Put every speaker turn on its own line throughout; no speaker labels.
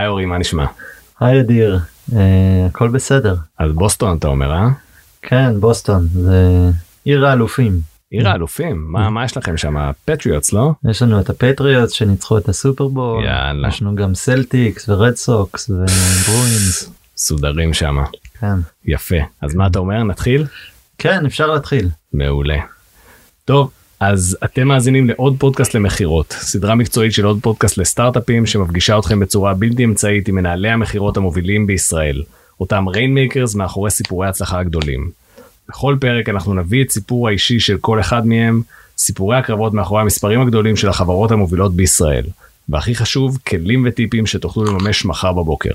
היי אורי, מה נשמע?
היי אדיר, אה, הכל בסדר.
אז בוסטון אתה אומר, אה?
כן, בוסטון, זה עיר האלופים.
עיר האלופים? מה, מה יש לכם שם? Patriots, לא?
יש לנו את ה Patriots שניצחו את הסופרבול,
יאללה.
יש לנו גם Celtics ו Red Sox
ו Bruins. מסודרים שם.
כן.
יפה. אז מה אתה אומר? נתחיל?
כן, אפשר להתחיל.
מעולה. טוב, אז אתם מאזינים לעוד פודקאסט למכירות, סדרה מקצועית של עוד פודקאסט לסטארט-אפים שמפגישה אתכם בצורה בלתי אמצעית עם מנהלי המכירות המובילים בישראל, אותם rainmakers מאחורי סיפורי הצלחה הגדולים. בכל פרק אנחנו נביא את סיפור האישי של כל אחד מהם, סיפורי הקרבות מאחורי המספרים הגדולים של החברות המובילות בישראל, והכי חשוב, כלים וטיפים שתוכלו לממש מחר בבוקר.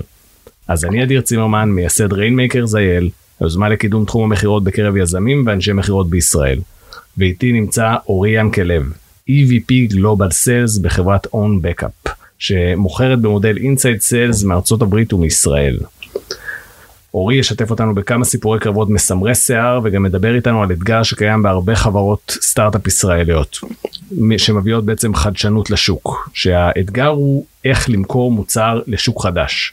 אז אני אדיר צימרמן, מייסד Rainmakers IL, היוזמה לקידום תחום המכירות בקרב יזמים ואנשי מכירות בישראל. ואיתי נמצא אורי ינקלב, EVP Global Sales בחברת OwnBackup, שמוכרת במודל Inside Sales מארצות הברית ומישראל. אורי ישתף אותנו בכמה סיפורי קרבות מסמרי שיער וגם מדבר איתנו על אתגר שקיים בהרבה חברות סטארט-אפ ישראליות שמביאות בעצם חדשנות לשוק שהאתגר הוא איך למכור מוצר לשוק חדש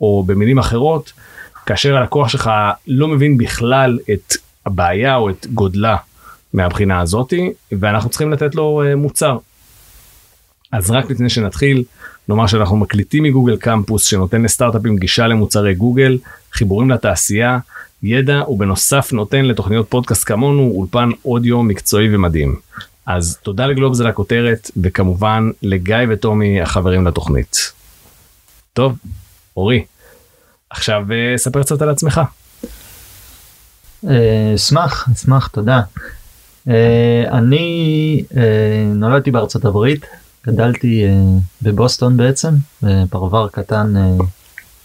או במילים אחרות כאשר הלקוח שלך לא מבין בכלל את הבעיה או את גודלה מהבחינה הזאתי ואנחנו צריכים לתת לו uh, מוצר. אז רק לפני שנתחיל נאמר שאנחנו מקליטים מגוגל קמפוס שנותן לסטארט-אפים גישה למוצרי גוגל חיבורים לתעשייה ידע ובנוסף נותן לתוכניות פודקאסט כמונו אולפן אודיו מקצועי ומדהים. אז תודה לגלובס על הכותרת וכמובן לגיא וטומי החברים לתוכנית. טוב אורי עכשיו uh, ספר קצת על עצמך.
אה, אשמח, אשמח, תודה. אה, אני אה, נולדתי בארצות הברית, גדלתי אה, בבוסטון בעצם, בפרבר קטן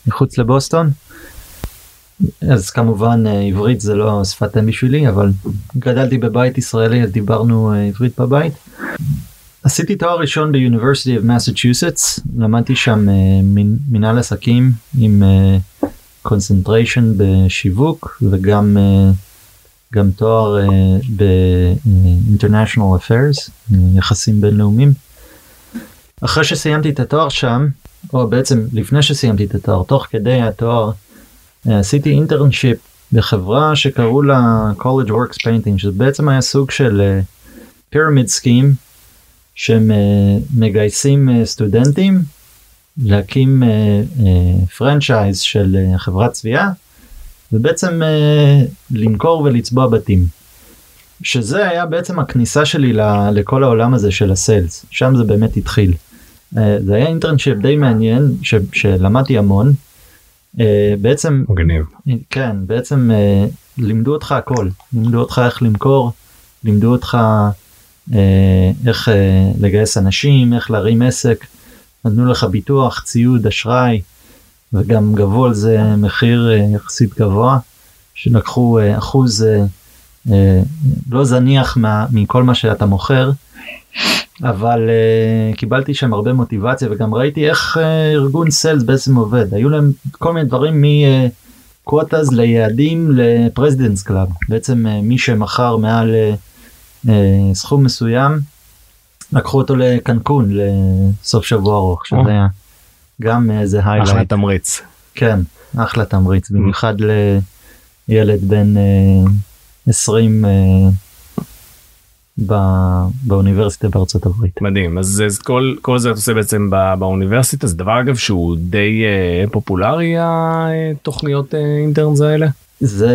מחוץ לבוסטון. אז כמובן עברית זה לא שפת אם בשבילי, אבל גדלתי בבית ישראלי אז דיברנו עברית בבית. עשיתי תואר ראשון ב University of Massachusetts, למדתי שם מנהל עסקים עם concentration בשיווק וגם אה, גם תואר אה, ב-International Affairs, יחסים בינלאומיים. אחרי שסיימתי את התואר שם, או בעצם לפני שסיימתי את התואר, תוך כדי התואר, אה, עשיתי internship בחברה שקראו לה College Works Painting, שזה בעצם היה סוג של pyramid scheme, שהם אה, מגייסים אה, סטודנטים להקים franchise של אה, חברת צביעה ובעצם אה, למכור ולצבוע בתים. שזה היה בעצם הכניסה שלי ל- לכל העולם הזה של הסיילס שם זה באמת התחיל. אה, זה היה אינטרנשיפ די מעניין ש- שלמדתי המון. אה, בעצם
מגניב.
כן בעצם אה, לימדו אותך הכל לימדו אותך איך למכור לימדו אותך אה, איך אה, לגייס אנשים איך להרים עסק נתנו לך ביטוח ציוד אשראי וגם גבו על זה מחיר אה, יחסית גבוה שלקחו אה, אחוז אה, לא זניח מה, מכל מה שאתה מוכר אבל קיבלתי שם הרבה מוטיבציה וגם ראיתי איך ארגון sales בעצם עובד היו להם כל מיני דברים מ quotas ליעדים ל President's Club בעצם מי שמכר מעל סכום מסוים לקחו אותו לקנקון לסוף שבוע ארוך שזה. היה גם איזה
אחלה
היילייט
תמריץ.
כן אחלה תמריץ במיוחד לילד בן uh, 20 uh, ב- באוניברסיטה בארצות הברית.
מדהים אז, אז כל כל זה אתה עושה בעצם בא, באוניברסיטה זה דבר אגב שהוא די אה, פופולרי התוכניות אה, אינטרנס האלה.
זה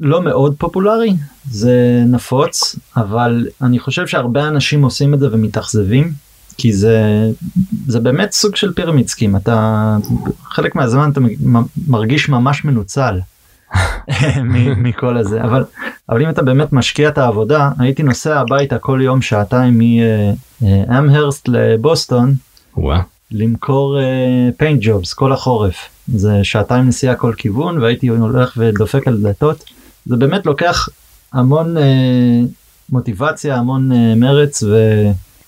לא מאוד פופולרי זה נפוץ אבל אני חושב שהרבה אנשים עושים את זה ומתאכזבים כי זה זה באמת סוג של פירמיד סקים אתה חלק מהזמן אתה מרגיש ממש מנוצל מכל הזה. אבל אבל אם אתה באמת משקיע את העבודה הייתי נוסע הביתה כל יום שעתיים מאמהרסט לבוסטון
וואה.
למכור פיינט ג'ובס כל החורף. זה שעתיים נסיעה כל כיוון והייתי הולך ודופק על דלתות. זה באמת לוקח המון אה, מוטיבציה המון אה, מרץ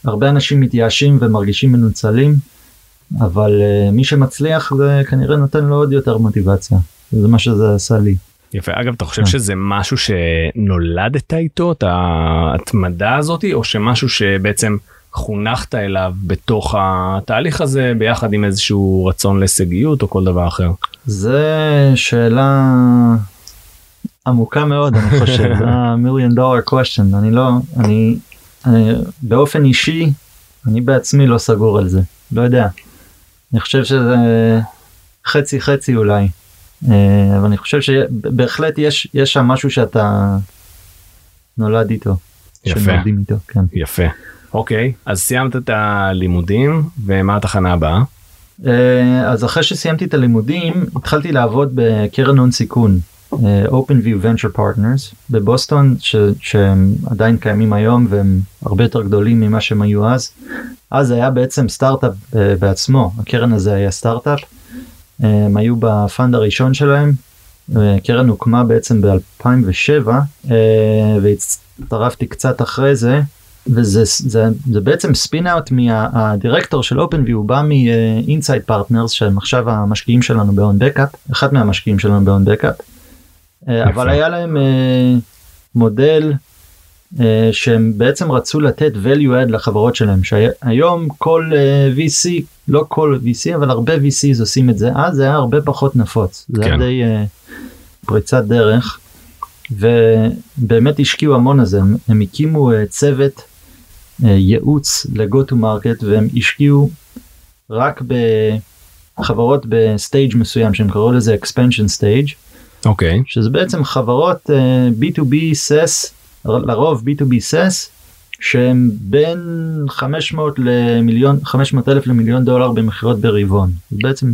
והרבה אנשים מתייאשים ומרגישים מנוצלים אבל אה, מי שמצליח זה כנראה נותן לו עוד יותר מוטיבציה זה מה שזה עשה לי.
יפה אגב אתה חושב
כן.
שזה משהו שנולדת איתו את ההתמדה הזאתי או שמשהו שבעצם חונכת אליו בתוך התהליך הזה ביחד עם איזשהו רצון להישגיות או כל דבר אחר?
זה שאלה עמוקה מאוד אני חושב, מיליון דולר question, אני לא, אני באופן אישי, אני בעצמי לא סגור על זה, לא יודע. אני חושב שזה חצי חצי אולי, אה, אבל אני חושב שבהחלט יש, יש שם משהו שאתה נולד איתו.
יפה.
איתו, כן.
יפה. אוקיי, אז סיימת את הלימודים ומה התחנה הבאה?
אה, אז אחרי שסיימתי את הלימודים התחלתי לעבוד בקרן הון סיכון אה, OpenView Venture Partners בבוסטון ש, שהם עדיין קיימים היום והם הרבה יותר גדולים ממה שהם היו אז. אז היה בעצם סטארט-אפ אה, בעצמו הקרן הזה היה סטארט-אפ. הם היו ב fund הראשון שלהם. הקרן הוקמה בעצם ב-2007 והצטרפתי קצת אחרי זה וזה זה, זה בעצם spin out מהדירקטור של OpenView הוא בא מ Insight Partners שהם עכשיו המשקיעים שלנו ב OwnBackup אחד מהמשקיעים שלנו ב OwnBackup. אבל היה להם uh, מודל uh, שהם בעצם רצו לתת value add לחברות שלהם שהיום כל VC לא כל VC אבל הרבה VCs עושים את זה אז זה היה הרבה פחות נפוץ זה היה כן. די פריצת דרך. ובאמת השקיעו המון הזה הם, הם הקימו צוות אה, ייעוץ ל-go to market והם השקיעו רק בחברות ב stage מסוים שהם קראו לזה expansion stage.
אוקיי. Okay.
שזה בעצם חברות אה, B2B SaaS לרוב B2B SaaS שהם בין 500 למיליון 500 אלף למיליון דולר במכירות ברבעון. בעצם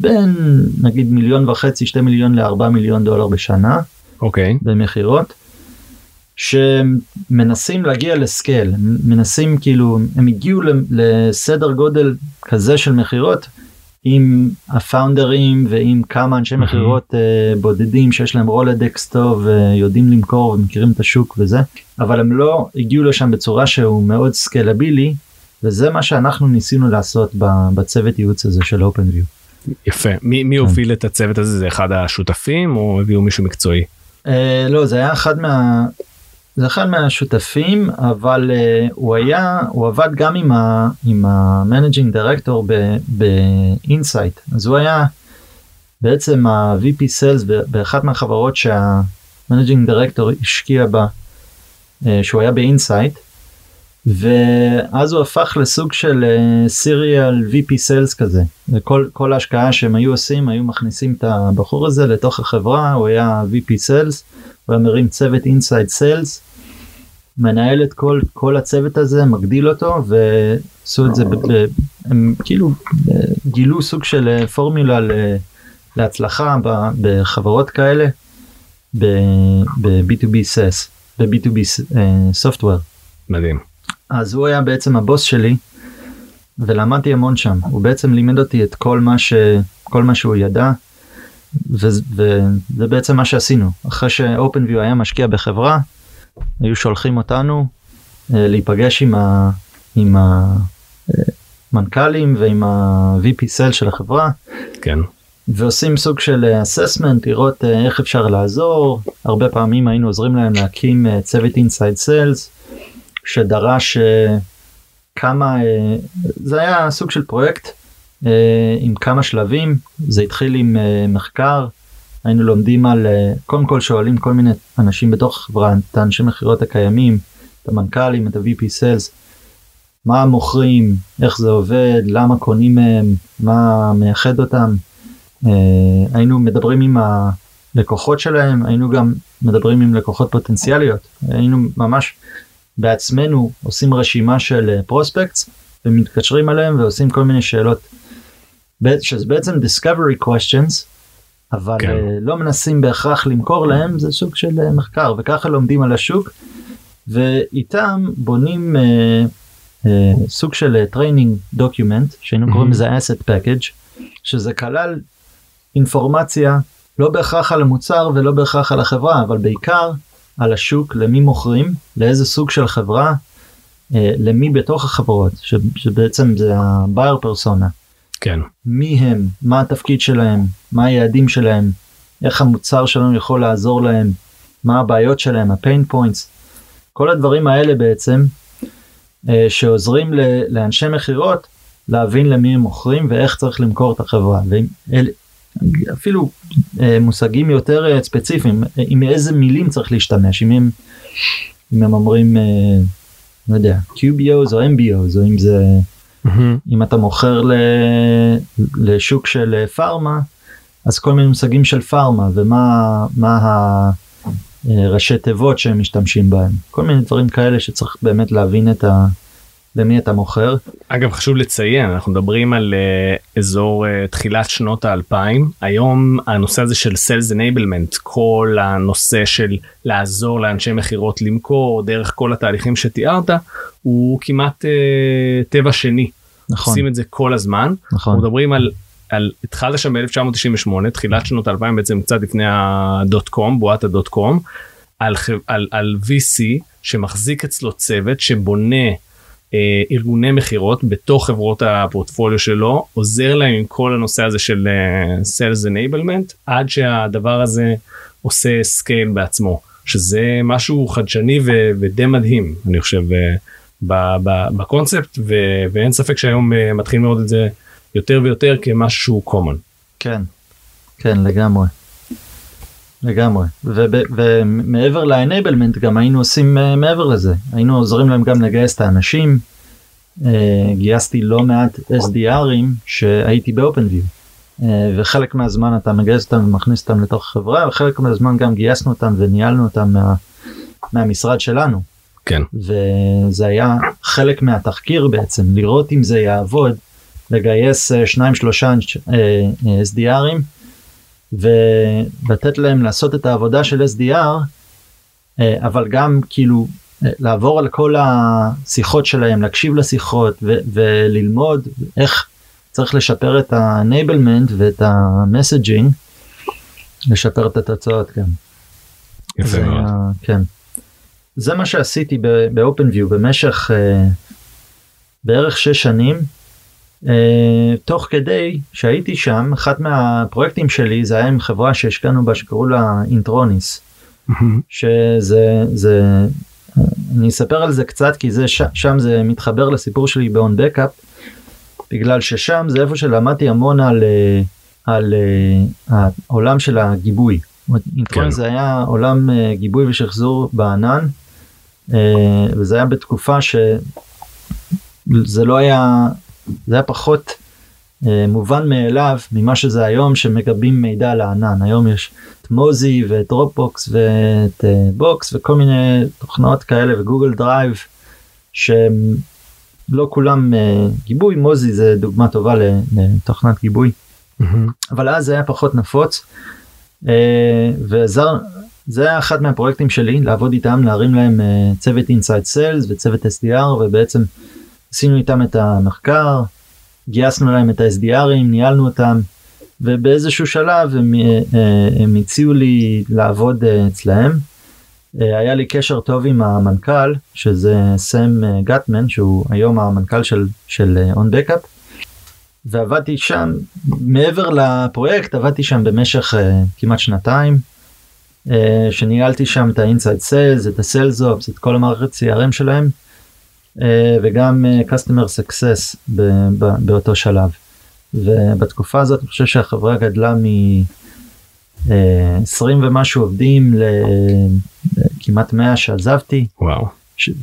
בין נגיד מיליון וחצי 2 מיליון ל-4 מיליון דולר בשנה.
אוקיי. Okay.
במכירות. שמנסים להגיע ל scale מנסים כאילו הם הגיעו לסדר גודל כזה של מכירות עם הפאונדרים ועם כמה אנשי מכירות uh, בודדים שיש להם רולדקס טוב ויודעים למכור ומכירים את השוק וזה אבל הם לא הגיעו לשם בצורה שהוא מאוד סקלבילי וזה מה שאנחנו ניסינו לעשות בצוות ייעוץ הזה של OpenView.
יפה מי, מי כן. הוביל את הצוות הזה זה אחד השותפים או הביאו מישהו מקצועי?
Uh, לא זה היה אחד מה זה אחד מהשותפים אבל uh, הוא היה הוא עבד גם עם ה, עם ה managing director ב Insight אז הוא היה בעצם ה-VP Sales באחת מהחברות שה managing director השקיע בה uh, שהוא היה ב Insight ואז הוא הפך לסוג של serial uh, VP Sales כזה. וכל כל ההשקעה שהם היו עושים היו מכניסים את הבחור הזה לתוך החברה הוא היה VP Sales הוא היה מרים צוות אינסייד סיילס מנהל את כל כל הצוות הזה מגדיל אותו ועשו את זה ב, הם כאילו גילו סוג של אה, פורמולה להצלחה בחברות כאלה ב-B2B SES ב-B2B software.
מדהים.
אז הוא היה בעצם הבוס שלי ולמדתי המון שם הוא בעצם לימד אותי את כל מה שכל מה שהוא ידע וזה בעצם מה שעשינו אחרי ש OpenView היה משקיע בחברה היו שולחים אותנו אה, להיפגש עם, ה, עם המנכ"לים ועם ה- VP Sales של החברה.
כן.
ועושים סוג של assessment לראות אה, איך אפשר לעזור הרבה פעמים היינו עוזרים להם להקים אה, צוות inside sales שדרש כמה זה היה סוג של פרויקט עם כמה שלבים זה התחיל עם מחקר היינו לומדים על אה, קודם כל שואלים כל מיני אנשים בתוך החברה את האנשי מכירות הקיימים את המנכ"לים את ה-VP Sales מה מוכרים איך זה עובד למה קונים מהם מה מייחד אותם. אה, היינו מדברים עם הלקוחות שלהם היינו גם מדברים עם לקוחות פוטנציאליות. היינו ממש בעצמנו עושים רשימה של פרוספקטס אה, ומתקשרים עליהם ועושים כל מיני שאלות. שזה בעצם discovery questions אבל כן. uh, לא מנסים בהכרח למכור להם זה סוג של uh, מחקר וככה לומדים על השוק ואיתם בונים uh, uh, סוג של training document שהיינו mm-hmm. קוראים לזה asset package שזה כלל אינפורמציה לא בהכרח על המוצר ולא בהכרח על החברה אבל בעיקר על השוק למי מוכרים לאיזה סוג של חברה uh, למי בתוך החברות שבעצם זה ה-buyer persona.
כן.
מי הם, מה התפקיד שלהם, מה היעדים שלהם, איך המוצר שלנו יכול לעזור להם, מה הבעיות שלהם, הפיין פוינטס, כל הדברים האלה בעצם אה, שעוזרים לאנשי מכירות להבין למי הם מוכרים ואיך צריך למכור את החברה. אפילו אה, מושגים יותר אה, ספציפיים עם איזה מילים צריך להשתמש? אם הם, אם הם אומרים לא יודע QBOs או MBOs או אם זה אם אתה מוכר ל, לשוק של אה, פארמה אז כל מיני מושגים של פארמה ומה מה הראשי תיבות שהם משתמשים בהם כל מיני דברים כאלה שצריך באמת להבין את ה... למי אתה מוכר.
אגב חשוב לציין אנחנו מדברים על uh, אזור uh, תחילת שנות האלפיים היום הנושא הזה של sales enablement כל הנושא של לעזור לאנשי מכירות למכור דרך כל התהליכים שתיארת הוא כמעט uh, טבע שני. נכון. עושים את זה כל הזמן. נכון. אנחנו מדברים על על התחלת שם ב-1998 תחילת שנות 2000 בעצם קצת לפני הדוט קום בועת הדוט קום על, על, על VC שמחזיק אצלו צוות שבונה אה, ארגוני מכירות בתוך חברות הפורטפוליו שלו עוזר להם עם כל הנושא הזה של אה, sales enablement עד שהדבר הזה עושה scale בעצמו שזה משהו חדשני ו- ודי מדהים אני חושב אה, בקונספט ו- ואין ספק שהיום אה, מתחילים לראות את זה יותר ויותר כמשהו common.
כן, כן לגמרי. לגמרי ומעבר ל-enablement גם היינו עושים uh, מעבר לזה היינו עוזרים להם גם לגייס את האנשים uh, גייסתי לא מעט SDRים שהייתי ב- OpenView uh, וחלק מהזמן אתה מגייס אותם ומכניס אותם לתוך החברה וחלק מהזמן גם גייסנו אותם וניהלנו אותם מה, מהמשרד שלנו.
כן.
וזה היה חלק מהתחקיר בעצם לראות אם זה יעבוד לגייס uh, שניים שלושה uh, SDRים. ולתת להם לעשות את העבודה של SDR אה, אבל גם כאילו אה, לעבור על כל השיחות שלהם להקשיב לשיחות ו- וללמוד איך צריך לשפר את ה-enablement ואת ה-messaging לשפר את התוצאות כן.
יפה מאוד.
כן. זה מה שעשיתי ב-open view במשך uh, בערך 6 שנים Uh, תוך כדי שהייתי שם אחד מהפרויקטים שלי זה היה עם חברה שהשקענו בה שקראו לה אינטרוניס שזה זה אני אספר על זה קצת כי זה ש, שם זה מתחבר לסיפור שלי ב-on backup בגלל ששם זה איפה שלמדתי המון על, אה, על, על אה, העולם של הגיבוי. כן. זה היה עולם גיבוי ושחזור בענן וזה היה בתקופה שזה לא היה זה היה פחות אה, מובן מאליו ממה שזה היום שמגבים מידע לענן היום יש את Mozy ואת Dropbox ואת אה, Box וכל מיני תוכנות כאלה ו Google Drive שהם לא כולם אה, גיבוי. Mozy זה דוגמה טובה לתוכנת גיבוי. mm-hmm. אבל אז זה היה פחות נפוץ אה, ועזר זה היה אחד מהפרויקטים שלי לעבוד איתם להרים להם אה, צוות inside sales וצוות SDR ובעצם עשינו איתם את המחקר, גייסנו להם את ה-SDRים, ניהלנו אותם, ובאיזשהו שלב הם, אה, אה, הם הציעו לי לעבוד אה, אצלהם. היה לי קשר טוב עם המנכ"ל שזה סם גטמן שהוא היום המנכ"ל של של OwnBackup ועבדתי שם מעבר לפרויקט עבדתי שם במשך כמעט שנתיים שניהלתי שם את ה inside sales את ה sales ops את כל המערכת CRM שלהם אה, וגם אה, customer success באותו שלב. ובתקופה הזאת אני חושב שהחברה גדלה מ-20 אה, ומשהו עובדים לכמעט 100 שעזבתי.
וואו.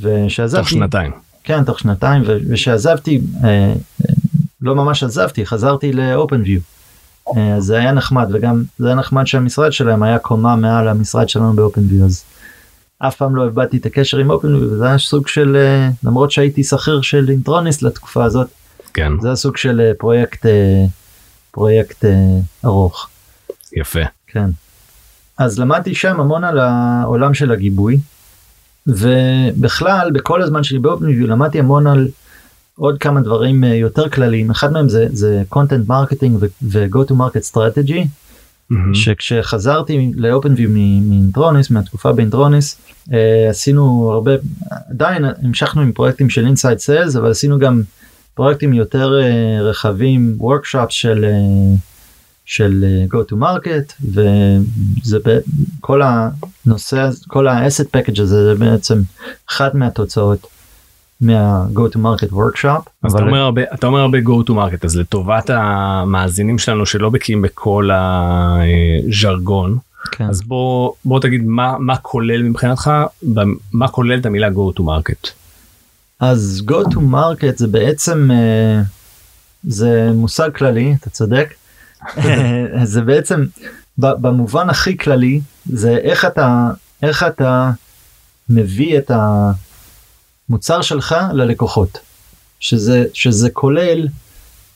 ושעזבתי.
תוך שנתיים.
כן, תוך שנתיים, ושעזבתי, לא ממש עזבתי, חזרתי ל-open view. זה היה נחמד וגם זה היה נחמד שהמשרד שלהם היה קומה מעל המשרד שלנו view אז אף פעם לא איבדתי את הקשר עם אופן וזה היה סוג של אה, למרות שהייתי שכיר של אינטרוניסט לתקופה הזאת.
כן.
זה הסוג של אה, פרויקט אה, פרויקט ארוך.
יפה.
כן. אז למדתי שם המון על העולם של הגיבוי ובכלל בכל הזמן שלי באופן למדתי המון על עוד כמה דברים יותר כלליים אחד מהם זה זה content marketing ו-go to market strategy Mm-hmm. שכשחזרתי לאופנביו מהתקופה באינטרוניס אה, עשינו הרבה עדיין המשכנו עם פרויקטים של inside sales אבל עשינו גם פרויקטים יותר אה, רחבים workshop של אה, של אה, go to market וזה כל הנושא כל ה asset package הזה זה בעצם אחת מהתוצאות מה go to market workshop.
אז אתה אומר הרבה אתה אומר הרבה go to market אז לטובת המאזינים שלנו שלא בקיאים בכל הז'רגון
כן.
אז בוא בוא תגיד מה מה כולל מבחינתך מה כולל את המילה go to market.
אז go to market זה בעצם אה, זה מושג כללי אתה צודק זה בעצם במובן הכי כללי זה איך אתה איך אתה מביא את המוצר שלך ללקוחות שזה שזה כולל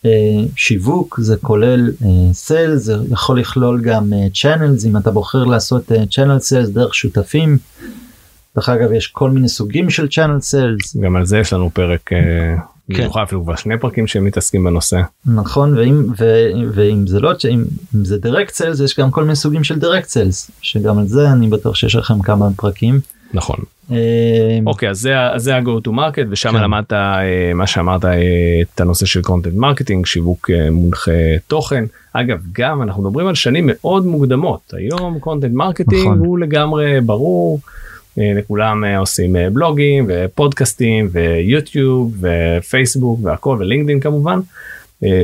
אה, שיווק זה כולל אה, זה יכול לכלול גם אה, אם אתה בוחר לעשות channel uh, sales דרך שותפים. דרך אגב יש כל מיני סוגים של channel sales.
גם על זה יש לנו פרק. אה, כן. במיוחד אפילו כבר שני פרקים שמתעסקים בנושא.
נכון ואם ו, ואם זה לא אם, אם זה direct sales יש גם כל מיני סוגים של direct sales שגם על זה אני בטוח שיש לכם כמה פרקים.
נכון. אה, אוקיי אז זה ה-go to market ושם כן. למדת אה, מה שאמרת אה, את הנושא של content marketing שיווק מונחה תוכן אגב גם אנחנו מדברים על שנים מאוד מוקדמות היום content marketing נכון. הוא לגמרי ברור. אה, לכולם אה, עושים אה, בלוגים ופודקאסטים ויוטיוב ופייסבוק והכל ולינקדאין כמובן.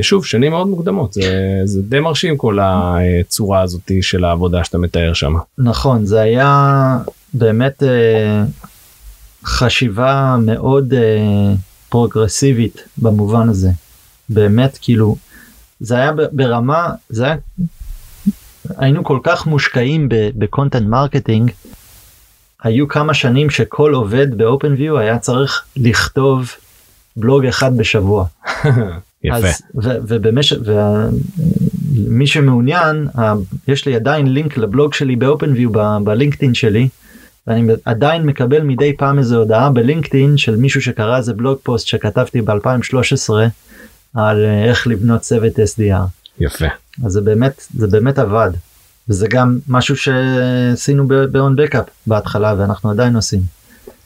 שוב שנים מאוד מוקדמות זה, זה די מרשים כל הצורה הזאתי של העבודה שאתה מתאר שם.
נכון זה היה באמת חשיבה מאוד פרוגרסיבית במובן הזה באמת כאילו זה היה ברמה זה היה היינו כל כך מושקעים ב content marketing היו כמה שנים שכל עובד ב OpenView היה צריך לכתוב בלוג אחד בשבוע.
יפה. אז,
ו, ובמשך, ומי שמעוניין, יש לי עדיין לינק לבלוג שלי ב OpenView בלינקדאין שלי. ואני עדיין מקבל מדי פעם איזה הודעה בלינקדאין של מישהו שקרא איזה בלוג פוסט שכתבתי ב2013 על אה, איך לבנות צוות SDR.
יפה.
אז זה באמת זה באמת עבד. וזה גם משהו שעשינו ב-on backup בהתחלה ואנחנו עדיין עושים.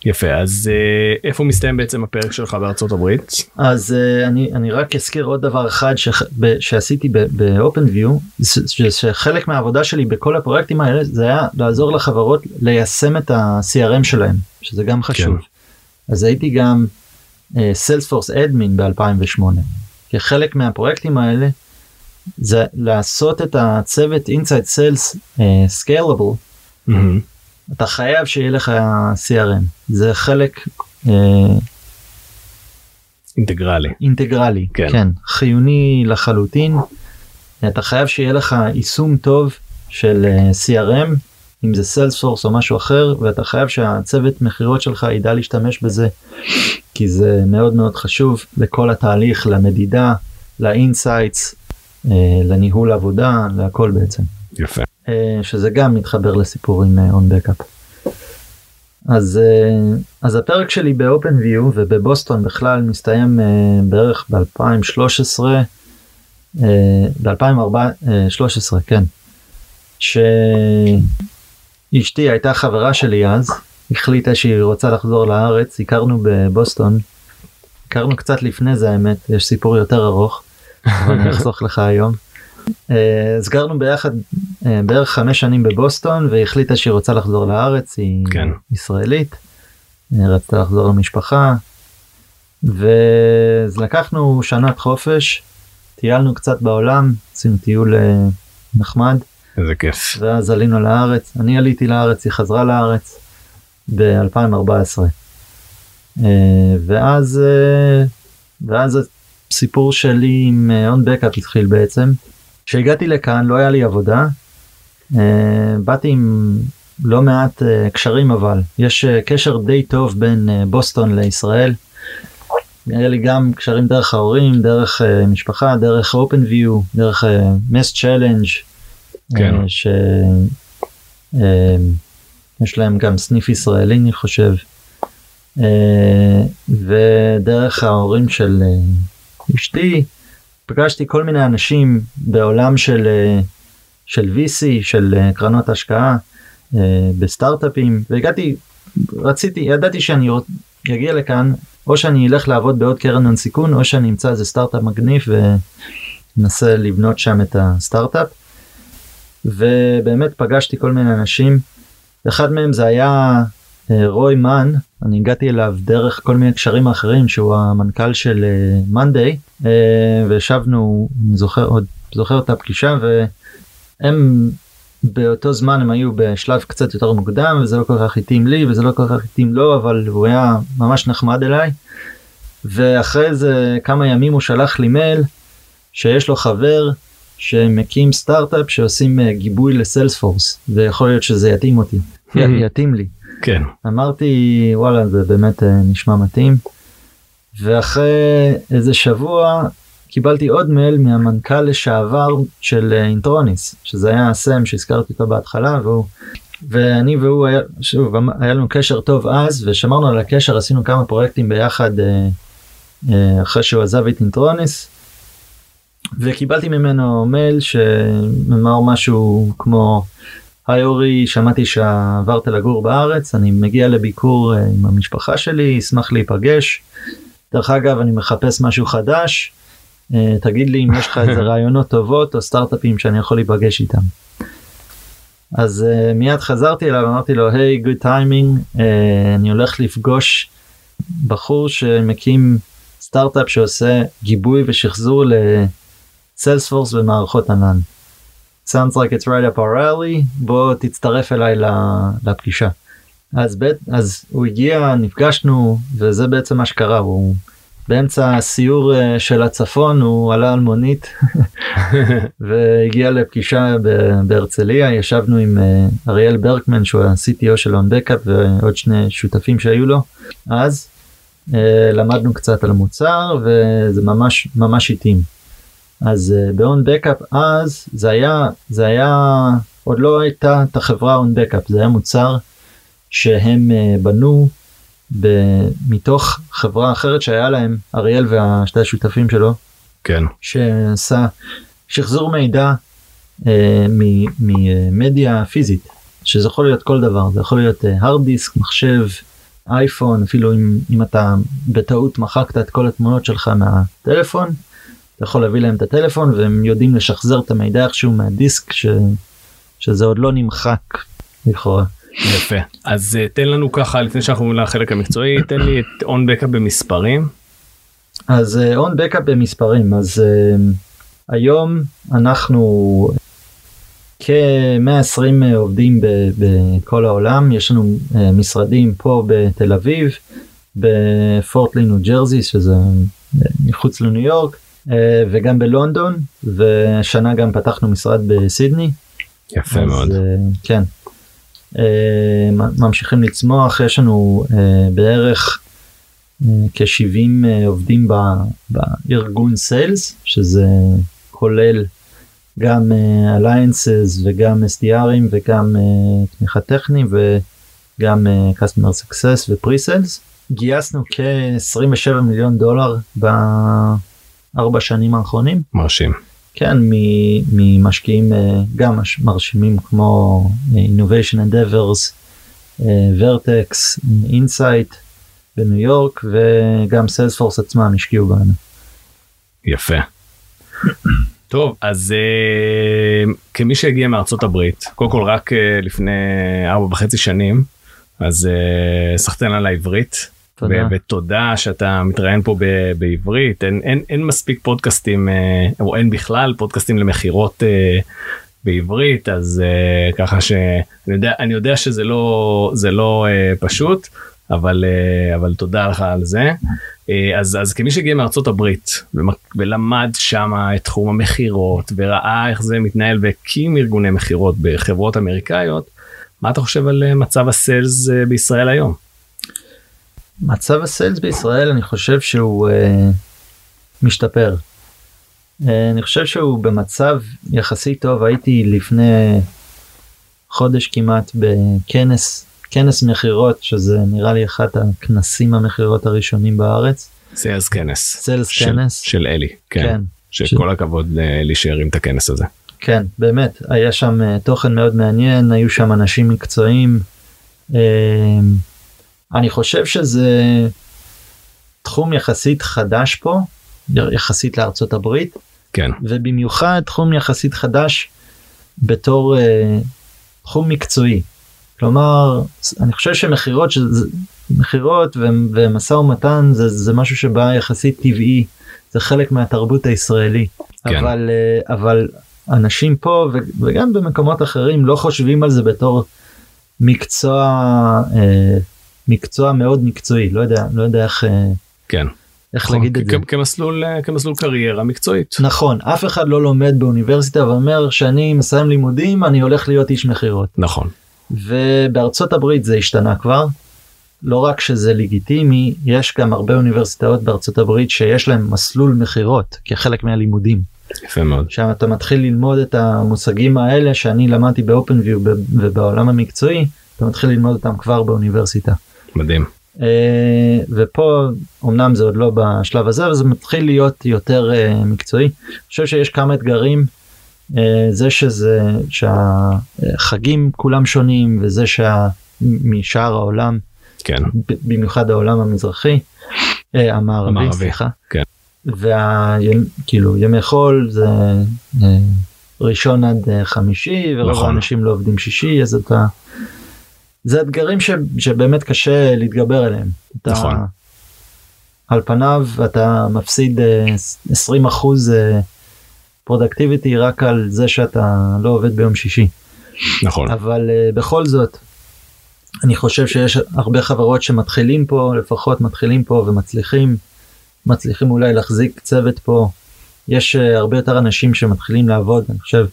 יפה אז uh, איפה מסתיים בעצם הפרק שלך בארצות הברית
אז uh, אני אני רק אזכיר עוד דבר אחד ש, ב, שעשיתי באופן ויו שחלק מהעבודה שלי בכל הפרויקטים האלה זה היה לעזור לחברות ליישם את ה-CRM שלהם שזה גם חשוב. כן. אז הייתי גם סיילספורס uh, אדמין ב2008 כחלק מהפרויקטים האלה זה לעשות את הצוות uh, scalable mm-hmm. אתה חייב שיהיה לך CRM זה חלק uh,
אינטגרלי
אינטגרלי כן. כן חיוני לחלוטין אתה חייב שיהיה לך יישום טוב של uh, CRM אם זה Salesforce או משהו אחר ואתה חייב שהצוות מכירות שלך ידע להשתמש בזה כי זה מאוד מאוד חשוב לכל התהליך למדידה ל insights אה, לניהול עבודה להכל בעצם.
יפה.
אה, שזה גם מתחבר לסיפור עם OwnBackup. אז אז הפרק שלי ב OpenView ובבוסטון בכלל מסתיים בערך ב2013 ב2013 כן שאשתי הייתה חברה שלי אז החליטה שהיא רוצה לחזור לארץ הכרנו בבוסטון הכרנו קצת לפני זה האמת יש סיפור יותר ארוך אני אחסוך לך היום. אה, אז גרנו ביחד אה, בערך חמש שנים בבוסטון והחליטה שהיא רוצה לחזור לארץ היא כן. ישראלית אה, רצתה לחזור למשפחה ואז לקחנו שנת חופש טיילנו קצת בעולם עשינו טיול נחמד.
איזה כיף.
ואז עלינו לארץ אני עליתי לארץ היא חזרה לארץ ב-2014 ואז ואז סיפור שלי עם און אה, בקאפ התחיל בעצם. כשהגעתי לכאן לא היה לי עבודה. Uh, באתי עם לא מעט uh, קשרים אבל יש uh, קשר די טוב בין בוסטון לישראל. היה לי גם קשרים דרך ההורים דרך משפחה דרך OpenView דרך MassChallenge
כן.
שיש להם גם סניף ישראלי אני חושב. ודרך ההורים של אשתי, פגשתי כל מיני אנשים בעולם של, אה, של VC, של אה, קרנות השקעה, אה, בסטארט-אפים, והגעתי, רציתי, ידעתי שאני אגיע לכאן, או שאני אלך לעבוד בעוד קרן הון סיכון, או שאני אמצא איזה סטארט-אפ מגניב וננסה לבנות שם את הסטארט-אפ. ובאמת פגשתי כל מיני אנשים, אחד מהם זה היה רוי מן אני הגעתי אליו דרך כל מיני קשרים אחרים שהוא המנכ"ל של מאנדיי וישבנו אני זוכר עוד זוכר את הפגישה והם באותו זמן הם היו בשלב קצת יותר מוקדם וזה לא כל כך התאים לי וזה לא כל כך התאים לו אבל הוא היה ממש נחמד אליי. ואחרי זה כמה ימים הוא שלח לי מייל שיש לו חבר שמקים סטארט-אפ שעושים אה, גיבוי לסיילספורס ויכול להיות שזה יתאים אותי יתאים לי
כן.
אמרתי וואלה זה באמת אה, נשמע מתאים. ואחרי איזה שבוע קיבלתי עוד מייל מהמנכ"ל לשעבר של אה, אינטרוניס שזה היה סם שהזכרתי אותו בהתחלה והוא ואני והוא היה שוב היה לנו קשר טוב אז ושמרנו על הקשר עשינו כמה פרויקטים ביחד אחרי שהוא עזב את אינטרוניס. וקיבלתי ממנו מייל שאמר משהו כמו היי אורי שמעתי שעברת לגור בארץ אני מגיע לביקור אה, עם המשפחה שלי אשמח להיפגש. דרך אגב אני מחפש משהו חדש אה, תגיד לי אם יש לך איזה רעיונות טובות או סטארט-אפים שאני יכול להיפגש איתם. אז uh, מיד חזרתי אליו אמרתי לו היי good timing אני הולך לפגוש בחור שמקים סטארט-אפ שעושה גיבוי ושחזור Salesforce ומערכות ענן. Sounds like it's right up our alley בוא תצטרף אליי לפגישה. אז, בית, אז הוא הגיע נפגשנו וזה בעצם מה שקרה הוא באמצע הסיור אה, של הצפון הוא עלה על מונית והגיע לפגישה בהרצליה ישבנו עם אה, אריאל ברקמן שהוא ה-CTO של בקאפ ועוד שני שותפים שהיו לו אז אה, למדנו קצת על המוצר וזה ממש ממש התאים. אז uh, ב-on backup אז זה היה זה היה עוד לא הייתה את החברה on backup זה היה מוצר שהם uh, בנו ב- מתוך חברה אחרת שהיה להם אריאל והשתי השותפים שלו.
כן.
שעשה שחזור מידע uh, ממדיה פיזית שזה יכול להיות כל דבר זה יכול להיות הרד דיסק מחשב אייפון אפילו אם, אם אתה בטעות מחקת את כל התמונות שלך מהטלפון אתה יכול להביא להם את הטלפון והם יודעים לשחזר את המידע איכשהו מהדיסק ש... שזה עוד לא נמחק לכאורה.
יפה אז uh, תן לנו ככה לפני שאנחנו עוברים לחלק המקצועי תן לי את און בקאפ במספרים.
אז און uh, בקאפ במספרים אז uh, היום אנחנו כ-120 עובדים בכל העולם יש לנו uh, משרדים פה בתל אביב בפורטלי ניו ג'רזי שזה מחוץ לניו יורק אה, וגם בלונדון ושנה גם פתחנו משרד בסידני.
יפה אז, מאוד. אה,
כן. אה, ממשיכים לצמוח יש לנו בערך כ-70 עובדים בארגון סיילס שזה כולל גם alliances וגם SDRים וגם תמיכה טכניים וגם customer success ו pre-sales. גייסנו כ-27 מיליון דולר ארבע שנים האחרונים.
מרשים.
כן, ממשקיעים אה, גם מרשימים כמו אה, innovation endeavors, אה, Insight בניו יורק וגם Salesforce עצמם השקיעו בנו.
יפה. טוב אז uh, כמי שהגיע מארצות הברית קודם כל רק uh, לפני ארבע וחצי שנים אז uh, סחטיין על העברית תודה. ותודה שאתה מתראיין פה בעברית אין, אין, אין מספיק פודקאסטים אה, או אין בכלל פודקאסטים למכירות אה, בעברית אז אה, ככה שאני יודע יודע שזה לא זה לא פשוט אבל אבל תודה לך על זה אז אז כמי שהגיע מארצות הברית ולמד שם את תחום המכירות וראה איך זה מתנהל והקים ארגוני מכירות בחברות אמריקאיות מה אתה חושב על מצב הסיילס בישראל היום.
מצב הסיילס בישראל אני חושב שהוא uh, משתפר. Uh, אני חושב שהוא במצב יחסית טוב הייתי לפני חודש כמעט בכנס כנס מכירות שזה נראה לי אחת הכנסים המכירות הראשונים בארץ.
סיילס כנס.
סיילס כנס.
של אלי. כן. כן. שכל ש... הכבוד לאלי שהרים את הכנס הזה.
כן באמת היה שם uh, תוכן מאוד מעניין היו שם אנשים מקצועיים. Uh, אני חושב שזה תחום יחסית חדש פה יחסית לארצות הברית.
כן.
ובמיוחד תחום יחסית חדש בתור uh, תחום מקצועי. כלומר אני חושב שמכירות מכירות ומשא ומתן זה, זה משהו שבא יחסית טבעי. זה חלק מהתרבות הישראלי.
כן.
אבל אה, אבל אנשים פה וגם במקומות אחרים לא חושבים על זה בתור מקצוע אה, מקצוע מאוד מקצועי לא יודע לא יודע איך אה,
כן.
איך
נכון,
להגיד את זה.
כמסלול אה, כמסלול קריירה מקצועית.
נכון אף אחד לא לומד באוניברסיטה ואומר שאני מסיים לימודים אני הולך להיות איש מכירות
נכון.
ובארצות הברית זה השתנה כבר. לא רק שזה לגיטימי יש גם הרבה אוניברסיטאות בארצות הברית שיש להם מסלול מכירות כחלק מהלימודים.
יפה מאוד.
שם אתה מתחיל ללמוד את המושגים האלה שאני למדתי באופן ויו ובעולם המקצועי אתה מתחיל ללמוד אותם כבר באוניברסיטה.
מדהים.
אה, ופה אמנם זה עוד לא בשלב הזה אבל זה מתחיל להיות יותר אה, מקצועי. אני חושב שיש כמה אתגרים. אה, זה שזה שהחגים כולם שונים וזה שמשאר העולם
כן.
במיוחד העולם המזרחי המערבי
המערבי,
סליחה.
כן.
וכאילו ימי חול זה ראשון עד חמישי ורוב
נכון.
האנשים לא עובדים שישי אז אתה. זה אתגרים ש, שבאמת קשה להתגבר עליהם. אתה,
נכון.
על פניו אתה מפסיד אה, 20 אחוז פרודקטיביטי רק על זה שאתה לא עובד ביום שישי.
נכון.
אבל uh, בכל זאת אני חושב שיש הרבה חברות שמתחילים פה לפחות מתחילים פה ומצליחים מצליחים אולי להחזיק צוות פה יש הרבה יותר אנשים שמתחילים לעבוד אני חושב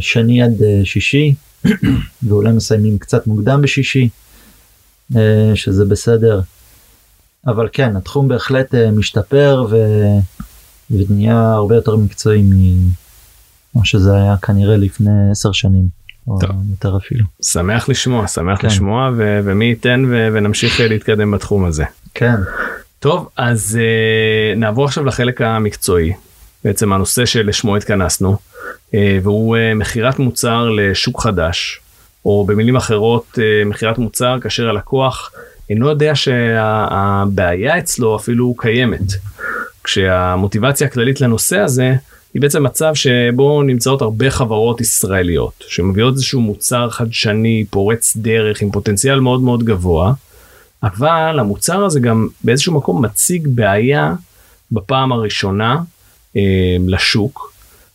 שני עד שישי ואולי מסיימים קצת מוקדם בשישי uh, שזה בסדר אבל כן התחום בהחלט uh, משתפר ו... ונהיה הרבה יותר מקצועי ממה שזה היה כנראה לפני עשר שנים או
טוב.
יותר אפילו.
שמח לשמוע שמח
כן.
לשמוע ו- ומי ייתן ו- ונמשיך אה, להתקדם בתחום הזה.
כן
טוב אז uh, נעבור עכשיו לחלק המקצועי בעצם הנושא שלשמו התכנסנו uh, והוא uh, מכירת מוצר לשוק חדש או במילים אחרות uh, מכירת מוצר כאשר הלקוח אינו יודע שהבעיה אצלו אפילו קיימת. כשהמוטיבציה הכללית לנושא הזה היא בעצם מצב שבו נמצאות הרבה חברות ישראליות שמביאות איזשהו מוצר חדשני פורץ דרך עם פוטנציאל מאוד מאוד גבוה אבל המוצר הזה גם באיזשהו מקום מציג בעיה בפעם הראשונה אה, לשוק.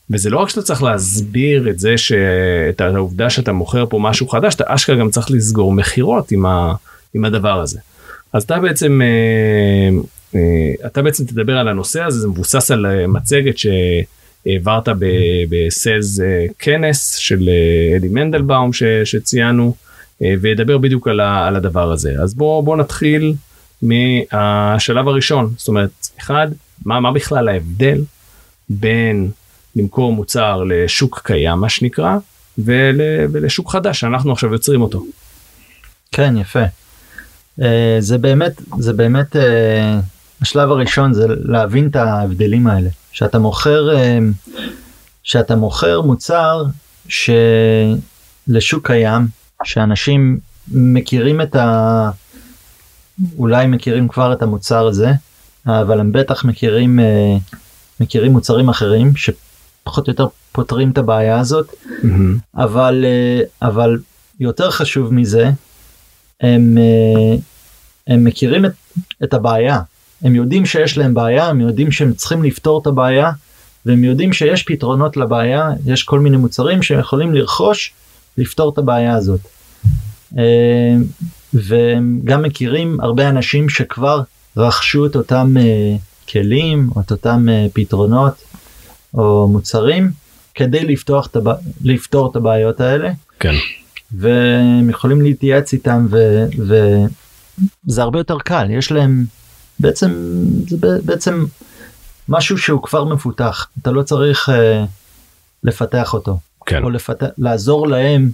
וזה לא רק שאתה צריך להסביר את זה שאת העובדה שאתה מוכר פה משהו חדש אתה אשכרה גם צריך לסגור מכירות עם, ה, עם הדבר הזה. אז אתה בעצם אה, אה, אתה בעצם תדבר על הנושא הזה זה מבוסס על אה, מצגת שהעברת בסיילס כנס של אדי מנדלבאום ש, שציינו וידבר בדיוק על, ה, על הדבר הזה אז בוא בוא נתחיל מהשלב הראשון זאת אומרת אחד מה מה בכלל ההבדל בין למכור מוצר לשוק קיים מה שנקרא ול, ולשוק חדש שאנחנו עכשיו יוצרים אותו.
כן יפה. Uh, זה באמת זה באמת uh, השלב הראשון זה להבין את ההבדלים האלה שאתה מוכר uh, שאתה מוכר מוצר שלשוק קיים שאנשים מכירים את ה... אולי מכירים כבר את המוצר הזה אבל הם בטח מכירים uh, מכירים מוצרים אחרים שפחות או יותר פותרים את הבעיה הזאת אבל uh, אבל יותר חשוב מזה הם, uh, הם מכירים את, את הבעיה. הם יודעים שיש להם בעיה הם יודעים שהם צריכים לפתור את הבעיה והם יודעים שיש פתרונות לבעיה. יש כל מיני מוצרים שהם יכולים לרכוש לפתור את הבעיה הזאת. Uh, והם גם מכירים הרבה אנשים שכבר רכשו את אותם כלים או את אותם uh, פתרונות או מוצרים כדי לפתוח את הבע... לפתור את הבעיות האלה
כן.
והם יכולים להתייעץ איתם ו... וזה הרבה יותר קל יש להם בעצם זה בעצם משהו שהוא כבר מפותח אתה לא צריך uh, לפתח אותו
כן.
או לפתח לעזור להם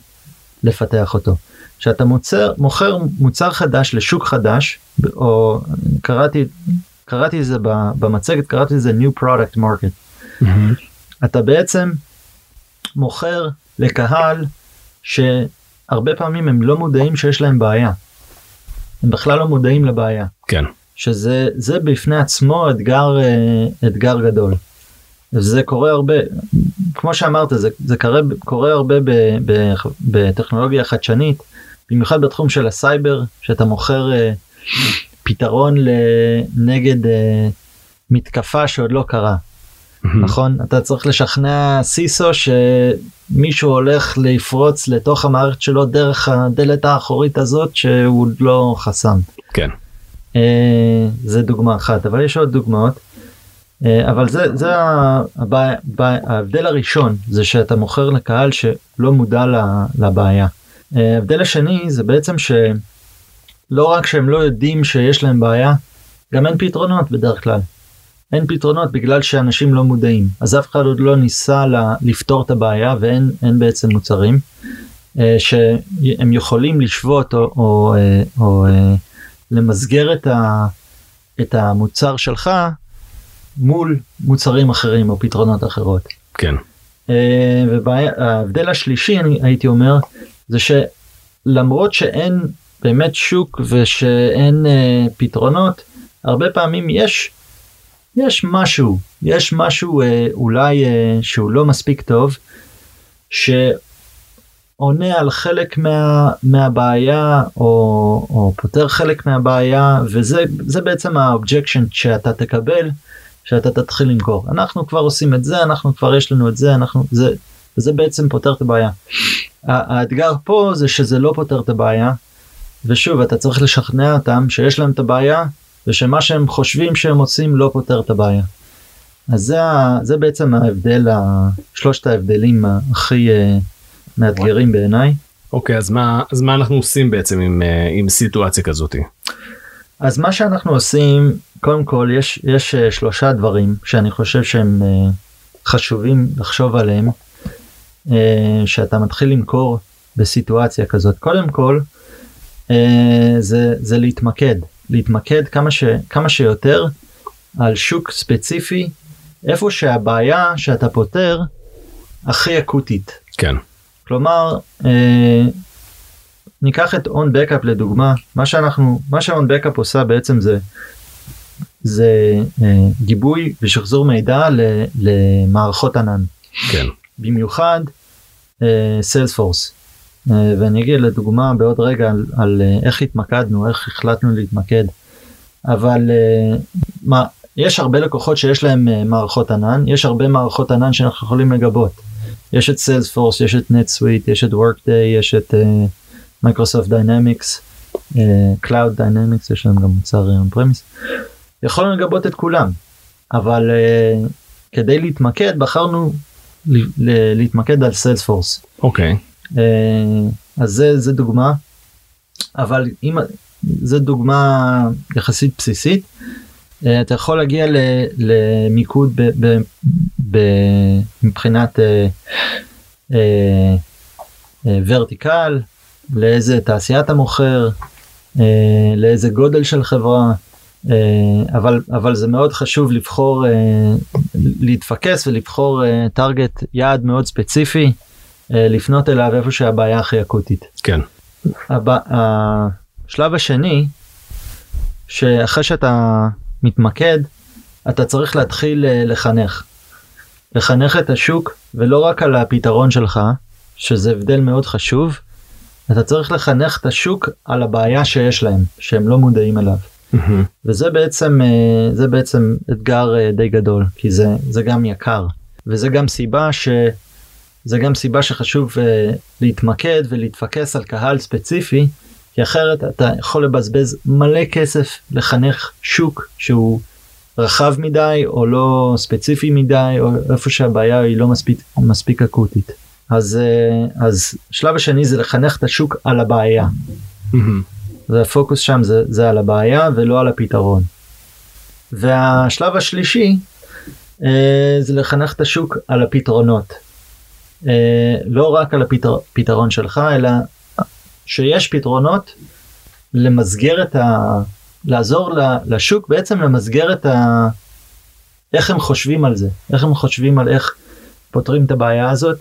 לפתח אותו. כשאתה מוצר מוכר מוצר חדש לשוק חדש או קראתי קראתי את זה ב- במצגת קראתי לזה new product market אתה בעצם מוכר לקהל שהרבה פעמים הם לא מודעים שיש להם בעיה. הם בכלל לא מודעים לבעיה
כן.
שזה זה בפני עצמו אתגר אה, אתגר גדול. זה קורה הרבה כמו שאמרת זה זה קורה קורה הרבה ב, ב, בטכנולוגיה חדשנית במיוחד בתחום של הסייבר שאתה מוכר uh, פתרון נגד uh, מתקפה שעוד לא קרה. נכון אתה צריך לשכנע סיסו שמישהו הולך לפרוץ לתוך המערכת שלו דרך הדלת האחורית הזאת שהוא לא חסם.
כן.
Uh, זה דוגמה אחת אבל יש עוד דוגמאות. אה, אבל זה זה הבעיה, ההבדל הראשון זה שאתה מוכר לקהל שלא מודע לבעיה. אה, ההבדל השני זה בעצם שלא רק שהם לא יודעים שיש להם בעיה, גם אין פתרונות בדרך כלל. אין פתרונות בגלל שאנשים לא מודעים אז אף אחד עוד לא ניסה לפתור את הבעיה ואין בעצם מוצרים אה, שהם יכולים לשבות או, או, או למסגר את, ה, את המוצר שלך מול מוצרים אחרים או פתרונות אחרות.
כן.
אה, וההבדל השלישי אני הייתי אומר זה שלמרות שאין באמת שוק ושאין uh, פתרונות הרבה פעמים יש יש משהו יש משהו uh, אולי uh, שהוא לא מספיק טוב שעונה על חלק מה, מהבעיה או, או פותר חלק מהבעיה וזה זה בעצם ה objection שאתה תקבל שאתה תתחיל למכור אנחנו כבר עושים את זה אנחנו כבר יש לנו את זה אנחנו זה זה בעצם פותר את הבעיה. האתגר פה זה שזה לא פותר את הבעיה ושוב אתה צריך לשכנע אותם שיש להם את הבעיה ושמה שהם חושבים שהם עושים לא פותר את הבעיה. אז זה, זה בעצם ההבדל שלושת ההבדלים הכי uh, מאתגרים בעיניי.
אוקיי okay, אז מה אז מה אנחנו עושים בעצם עם, uh, עם סיטואציה כזאתי.
אז מה שאנחנו עושים קודם כל יש יש uh, שלושה דברים שאני חושב שהם חשובים לחשוב עליהם שאתה מתחיל למכור בסיטואציה כזאת קודם כל זה זה להתמקד להתמקד כמה ש, כמה שיותר על שוק ספציפי איפה שהבעיה שאתה פותר הכי אקוטית.
כן.
כלומר uh, ניקח את און בקאפ לדוגמה מה שאנחנו מה שאון בקאפ עושה בעצם זה זה אה, גיבוי ושחזור מידע ל, למערכות ענן.
כן.
במיוחד סיילספורס. אה, אה, ואני אגיד לדוגמה בעוד רגע על, על אה, איך התמקדנו איך החלטנו להתמקד. אבל אה, מה יש הרבה לקוחות שיש להם אה, מערכות ענן יש הרבה מערכות ענן שאנחנו יכולים לגבות. יש את Salesforce יש את NetSuite יש את Workday יש את Microsoft Dynamics cloud Dynamics יש להם גם מוצר on premise. יכולנו לגבות את כולם אבל uh, כדי להתמקד בחרנו להתמקד על Salesforce.
אוקיי.
Uh, אז זה, זה דוגמה. אבל אם זה דוגמה יחסית בסיסית. uh, אתה יכול להגיע ל, למיקוד ב, ב, ב, מבחינת uh, ורטיקל לאיזה תעשייה אתה מוכר לאיזה גודל של חברה. אה, אבל אבל זה מאוד חשוב לבחור אה, להתפקס ולבחור טארגט אה, יעד מאוד ספציפי לפנות אליו איפה שהבעיה הכי אקוטית.
כן.
השלב השני שאחרי שאתה מתמקד אתה צריך להתחיל לחנך. לחנך את השוק ולא רק על הפתרון שלך שזה הבדל מאוד חשוב אתה צריך לחנך את השוק על הבעיה שיש להם שהם לא מודעים אליו. Mm-hmm. וזה בעצם אה, זה בעצם אתגר אה, די גדול כי זה זה גם יקר וזה גם סיבה ש... זה גם סיבה שחשוב uh, להתמקד ולהתפקס על קהל ספציפי כי אחרת אתה יכול לבזבז מלא כסף לחנך שוק שהוא רחב מדי או לא ספציפי מדי או איפה שהבעיה היא לא מספיק מספיק אקוטית אז uh, אז שלב השני זה לחנך את השוק על הבעיה. Mm-hmm. והפוקוס שם זה, זה על הבעיה ולא על הפתרון. והשלב השלישי אה, זה לחנך את השוק על הפתרונות. אה, לא רק על הפתרון שלך אלא שיש פתרונות למסגר את ה... לעזור לשוק בעצם למסגר את ה... איך הם חושבים על זה איך הם חושבים על איך פותרים את הבעיה הזאת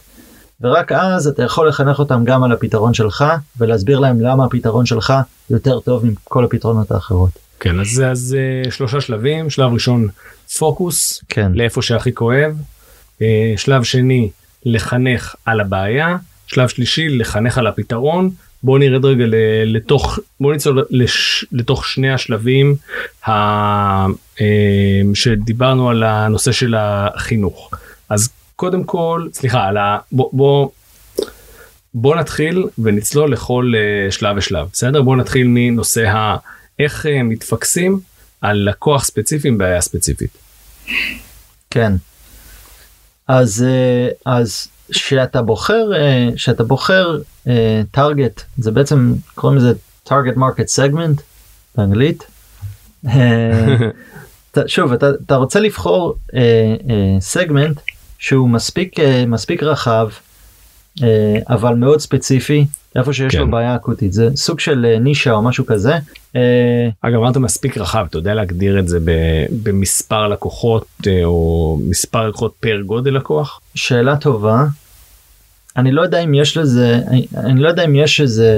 ורק אז אתה יכול לחנך אותם גם על הפתרון שלך ולהסביר להם למה הפתרון שלך יותר טוב מכל הפתרונות האחרות.
כן אז זה אז אה, שלושה שלבים. שלב ראשון פוקוס.
כן.
לאיפה שהכי כואב. אה, שלב שני, לחנך על הבעיה, שלב שלישי, לחנך על הפתרון. בואו נרד רגע לתוך, בואו לש, לתוך שני השלבים אה, שדיברנו על הנושא של החינוך. אז קודם כל, סליחה, על ה... בוא, בוא, בוא נתחיל ונצלול לכל uh, שלב ושלב, בסדר? בוא נתחיל מנושא ה... איך uh, מתפקסים על לקוח ספציפי עם בעיה ספציפית.
כן. אז uh, אז שאתה בוחר שאתה בוחר טארגט זה בעצם קוראים לזה target market segment באנגלית. שוב אתה, אתה רוצה לבחור סגמנט שהוא מספיק מספיק רחב אה, אבל מאוד ספציפי איפה שיש כן. לו בעיה אקוטית זה סוג של אה, נישה או משהו כזה.
אה, אגב אמרת מספיק רחב אתה יודע להגדיר את זה במספר לקוחות או מספר לקוחות פר גודל לקוח?
שאלה טובה. אני לא יודע אם יש לזה אני, אני לא יודע אם יש איזה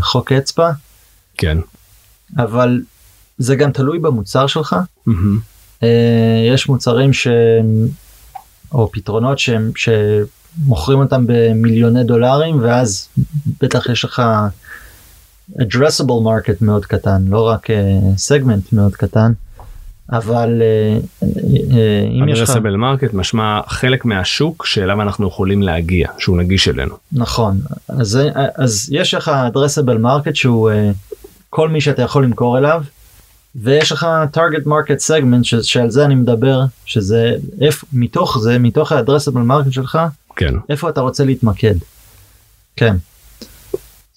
חוק אצבע.
כן.
אבל זה גם תלוי במוצר שלך. Mm-hmm. יש מוצרים שהם או פתרונות שהם שמוכרים אותם במיליוני דולרים ואז בטח יש לך addressable market מאוד קטן לא רק סגמנט uh, מאוד קטן אבל uh,
uh, אם יש לך... addressable market משמע חלק מהשוק שאליו אנחנו יכולים להגיע שהוא נגיש אלינו.
נכון אז, אז יש לך addressable market שהוא כל מי שאתה יכול למכור אליו ויש לך target market segment ש, שעל זה אני מדבר שזה איפה מתוך זה מתוך ה addressable market שלך
כן
איפה אתה רוצה להתמקד. כן.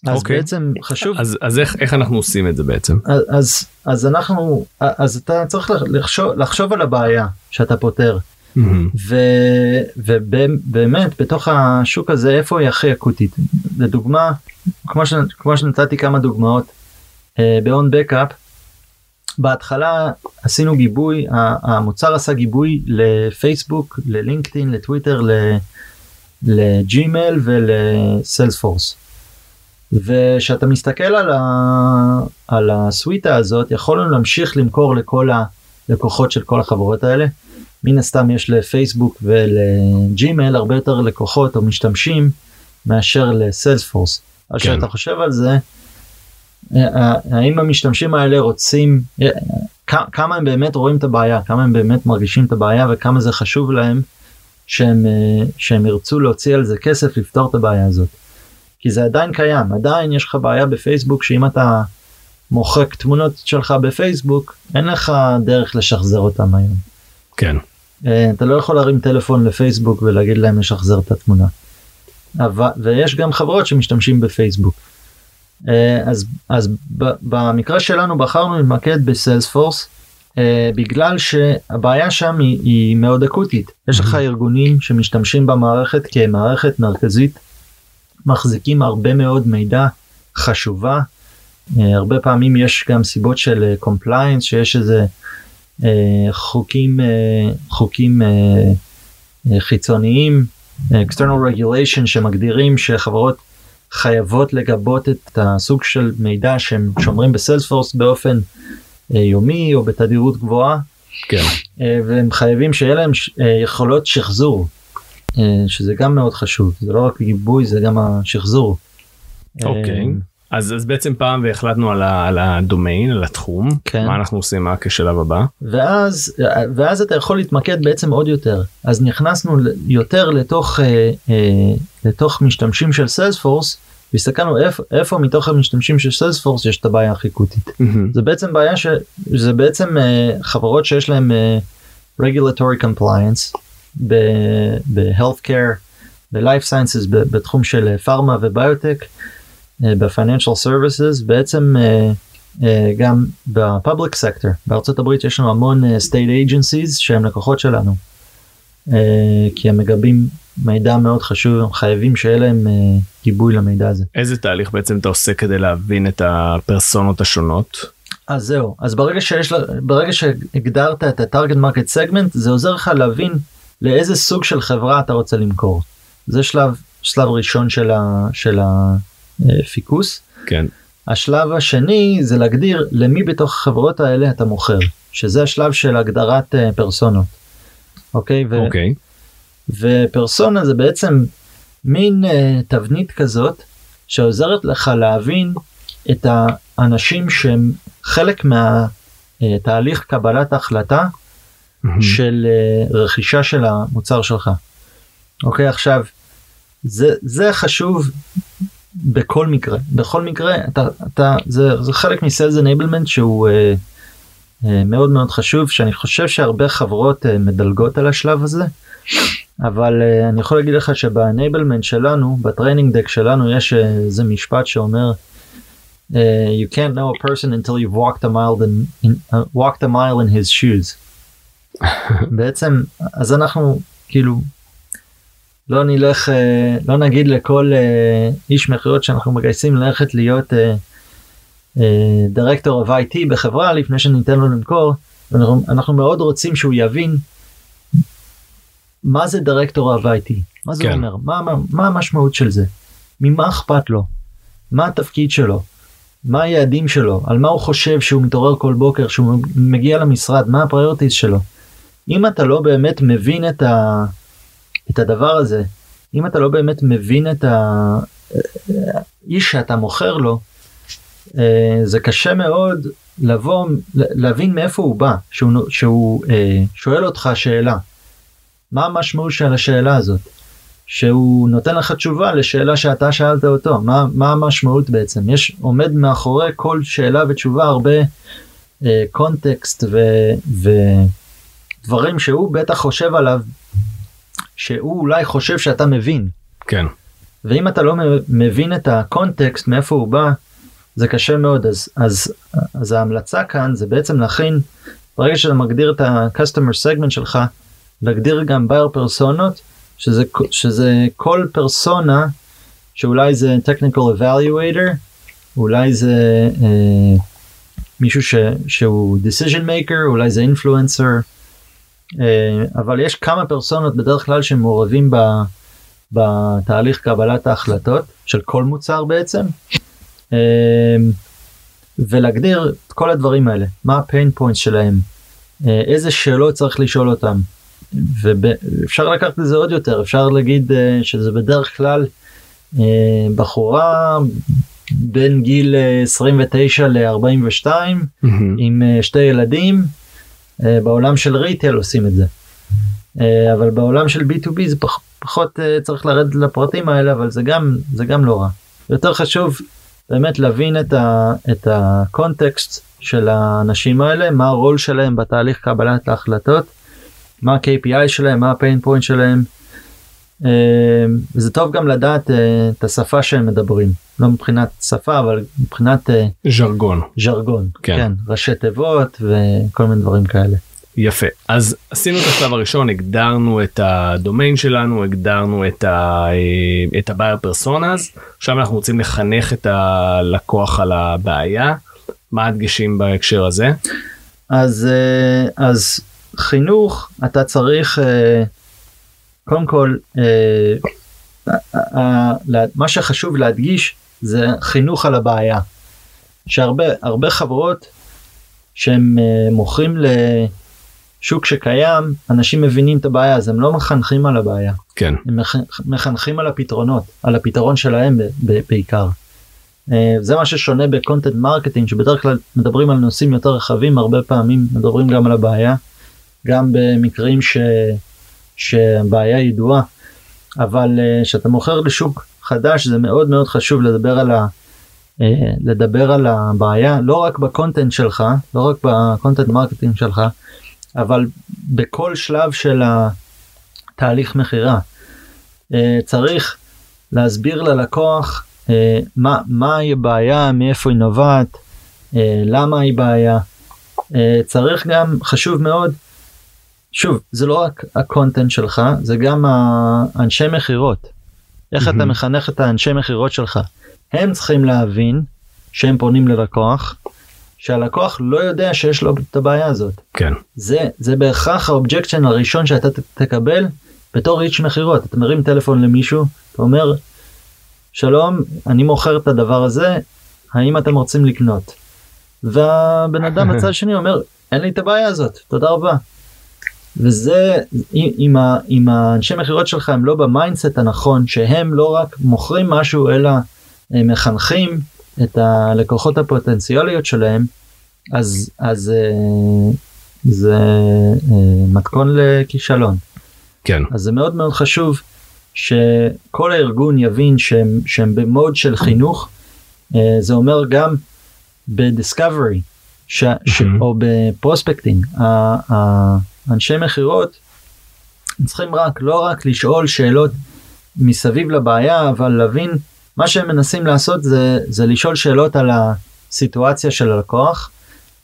אז אוקיי. אוקיי. בעצם חשוב
אז אז איך איך אנחנו עושים את זה בעצם
אז אז, אנחנו אז אתה צריך לחשוב לחשוב על הבעיה שאתה פותר. Mm-hmm. ובאמת בתוך השוק הזה איפה היא הכי אקוטית לדוגמה כמו, ש, כמו שנתתי כמה דוגמאות ב-on backup בהתחלה עשינו גיבוי, המוצר עשה גיבוי לפייסבוק, ללינקדאין, לטוויטר, לג'ימל ולסיילספורס. וכשאתה מסתכל על, ה, על הסוויטה הזאת יכולנו להמשיך למכור לכל הלקוחות של כל החברות האלה. מן הסתם יש לפייסבוק ולג'ימל הרבה יותר לקוחות או משתמשים מאשר לסיילספורס. כן. אז כשאתה חושב על זה האם המשתמשים האלה רוצים כמה הם באמת רואים את הבעיה כמה הם באמת מרגישים את הבעיה וכמה זה חשוב להם שהם שהם ירצו להוציא על זה כסף לפתור את הבעיה הזאת. כי זה עדיין קיים עדיין יש לך בעיה בפייסבוק שאם אתה מוחק תמונות שלך בפייסבוק אין לך דרך לשחזר אותם היום.
כן.
אתה לא יכול להרים טלפון לפייסבוק ולהגיד להם לשחזר את התמונה. אבל, ויש גם חברות שמשתמשים בפייסבוק. אה, אז אז במקרה שלנו בחרנו להתמקד ב Salesforce אה, בגלל שהבעיה שם היא, היא מאוד אקוטית. יש לך ארגונים שמשתמשים במערכת כמערכת מרכזית מחזיקים הרבה מאוד מידע חשובה. אה, הרבה פעמים יש גם סיבות של compliance שיש איזה חוקים חוקים חיצוניים external regulation שמגדירים שחברות חייבות לגבות את הסוג של מידע שהם שומרים בסיילספורס באופן אה, יומי או בתדירות גבוהה.
כן.
אה, והם חייבים שיהיה להם אה, יכולות שחזור שזה גם מאוד חשוב זה לא רק גיבוי זה גם השחזור.
אוקיי. אז, אז בעצם פעם והחלטנו על, ה, על הדומיין על התחום כן. מה אנחנו עושים מה כשלב הבא
ואז ואז אתה יכול להתמקד בעצם עוד יותר אז נכנסנו יותר לתוך אה, אה, לתוך משתמשים של סיילספורס והסתכלנו איפה, איפה מתוך המשתמשים של סיילספורס יש את הבעיה הכי קוטית mm-hmm. זה בעצם בעיה שזה בעצם אה, חברות שיש להם אה, regulatory compliance ב-health care ב-life sciences בתחום של פארמה וביוטק. ב-financial services בעצם uh, uh, גם בפובליק סקטור בארצות הברית יש לנו המון uh, state agencies שהם לקוחות שלנו uh, כי הם מגבים מידע מאוד חשוב הם חייבים שיהיה להם uh, גיבוי למידע הזה.
איזה תהליך בעצם אתה עושה כדי להבין את הפרסונות השונות?
אז זהו אז ברגע שיש ברגע שהגדרת את ה-target market segment זה עוזר לך להבין לאיזה סוג של חברה אתה רוצה למכור. זה שלב שלב ראשון של ה... של ה פיקוס.
כן.
השלב השני זה להגדיר למי בתוך החברות האלה אתה מוכר שזה השלב של הגדרת פרסונות. אוקיי.
ו- אוקיי.
ופרסונה זה בעצם מין uh, תבנית כזאת שעוזרת לך להבין את האנשים שהם חלק מהתהליך קבלת ההחלטה של uh, רכישה של המוצר שלך. אוקיי עכשיו זה זה חשוב בכל מקרה בכל מקרה אתה אתה זה, זה חלק מ sales enablement שהוא uh, מאוד מאוד חשוב שאני חושב שהרבה חברות uh, מדלגות על השלב הזה אבל uh, אני יכול להגיד לך שב enablement שלנו ב training deck שלנו יש איזה משפט שאומר uh, you can't know a person until you've walked a mile in, in uh, walked a mile in his shoes. בעצם אז אנחנו כאילו לא נלך אה, לא נגיד לכל אה, איש מכירות שאנחנו מגייסים ללכת להיות דירקטור of IT בחברה לפני שניתן לו למכור אנחנו, אנחנו מאוד רוצים שהוא יבין מה זה דירקטור of IT מה זה כן. אומר? מה, מה, מה המשמעות של זה? ממה אכפת לו? מה התפקיד שלו? מה היעדים שלו? על מה הוא חושב שהוא מתעורר כל בוקר שהוא מגיע למשרד? מה הפריורטיז שלו. אם אתה לא באמת מבין את, ה, את הדבר הזה אם אתה לא באמת מבין את האיש שאתה מוכר לו אה, זה קשה מאוד לבוא להבין מאיפה הוא בא שהוא, שהוא אה, שואל אותך שאלה מה המשמעות של השאלה הזאת שהוא נותן לך תשובה לשאלה שאתה שאלת אותו מה מה המשמעות בעצם יש עומד מאחורי כל שאלה ותשובה הרבה אה, קונטקסט ו, ודברים שהוא בטח חושב עליו שהוא אולי חושב שאתה מבין.
כן.
ואם אתה לא מבין את הקונטקסט מאיפה הוא בא זה קשה מאוד אז אז אז ההמלצה כאן זה בעצם להכין ברגע שאתה מגדיר את ה-customer segment שלך להגדיר גם בייר פרסונות שזה שזה כל פרסונה שאולי זה technical evaluator אולי זה אה, מישהו ש, שהוא decision maker אולי זה influencer אה, אבל יש כמה פרסונות בדרך כלל שמעורבים ב, בתהליך קבלת ההחלטות של כל מוצר בעצם ולהגדיר את כל הדברים האלה מה הפיין פוינט שלהם אה, איזה שאלות צריך לשאול אותם ואפשר לקחת את זה עוד יותר אפשר להגיד שזה בדרך כלל בחורה בין גיל 29 ל-42 mm-hmm. עם שתי ילדים אה, בעולם של ריטל עושים את זה. אה, אבל בעולם של b2b זה פח, פחות אה, צריך לרדת לפרטים האלה אבל זה גם זה גם לא רע. יותר חשוב באמת להבין את, ה, את הקונטקסט של האנשים האלה מה הרול שלהם בתהליך קבלת ההחלטות מה ה-KPI שלהם מה ה-pain point שלהם. זה טוב גם לדעת את השפה שהם מדברים לא מבחינת שפה אבל מבחינת
ז'רגון
ז'רגון כן. כן ראשי תיבות וכל מיני דברים כאלה.
יפה אז עשינו את השלב הראשון הגדרנו את הדומיין שלנו הגדרנו את, ה, את הבייר פרסונאז עכשיו אנחנו רוצים לחנך את הלקוח על הבעיה מה הדגשים בהקשר הזה.
אז אז חינוך אתה צריך קודם כל מה שחשוב להדגיש זה חינוך על הבעיה. שהרבה הרבה חברות שהם מוכרים לשוק שקיים אנשים מבינים את הבעיה אז הם לא מחנכים על הבעיה.
כן.
הם מחנכים על הפתרונות על הפתרון שלהם בעיקר. Uh, זה מה ששונה ב content marketing שבדרך כלל מדברים על נושאים יותר רחבים הרבה פעמים מדברים גם על הבעיה גם במקרים ש... שהבעיה ידועה אבל כשאתה uh, מוכר לשוק חדש זה מאוד מאוד חשוב לדבר על, ה, אה, לדבר על הבעיה לא רק ב content שלך לא רק ב content marketing שלך אבל בכל שלב של התהליך מכירה אה, צריך להסביר ללקוח אה, מה מהי הבעיה מאיפה היא נובעת למה היא בעיה. צריך גם חשוב מאוד שוב זה לא רק ה content שלך זה גם האנשי מכירות. איך אתה מחנך את האנשי מכירות שלך. הם צריכים להבין שהם פונים ללקוח שהלקוח לא יודע שיש לו את הבעיה הזאת.
כן.
זה זה בהכרח ה objection הראשון שאתה תקבל בתור איש מכירות אתה מרים טלפון למישהו אתה אומר שלום אני מוכר את הדבר הזה האם אתם רוצים לקנות. והבן אדם בצד שני אומר אין לי את הבעיה הזאת תודה רבה. וזה אם, אם האנשי מכירות שלך הם לא ב mindset הנכון שהם לא רק מוכרים משהו אלא הם מחנכים את הלקוחות הפוטנציאליות שלהם אז אז אה, זה אה, מתכון לכישלון.
כן.
אז זה מאוד מאוד חשוב שכל הארגון יבין שהם, שהם במוד של חינוך אה, זה אומר גם בדיסקאברי ש, ש, או בפרוספקטינג האנשי מכירות צריכים רק לא רק לשאול שאלות מסביב לבעיה אבל להבין מה שהם מנסים לעשות זה זה לשאול שאלות על הסיטואציה של הלקוח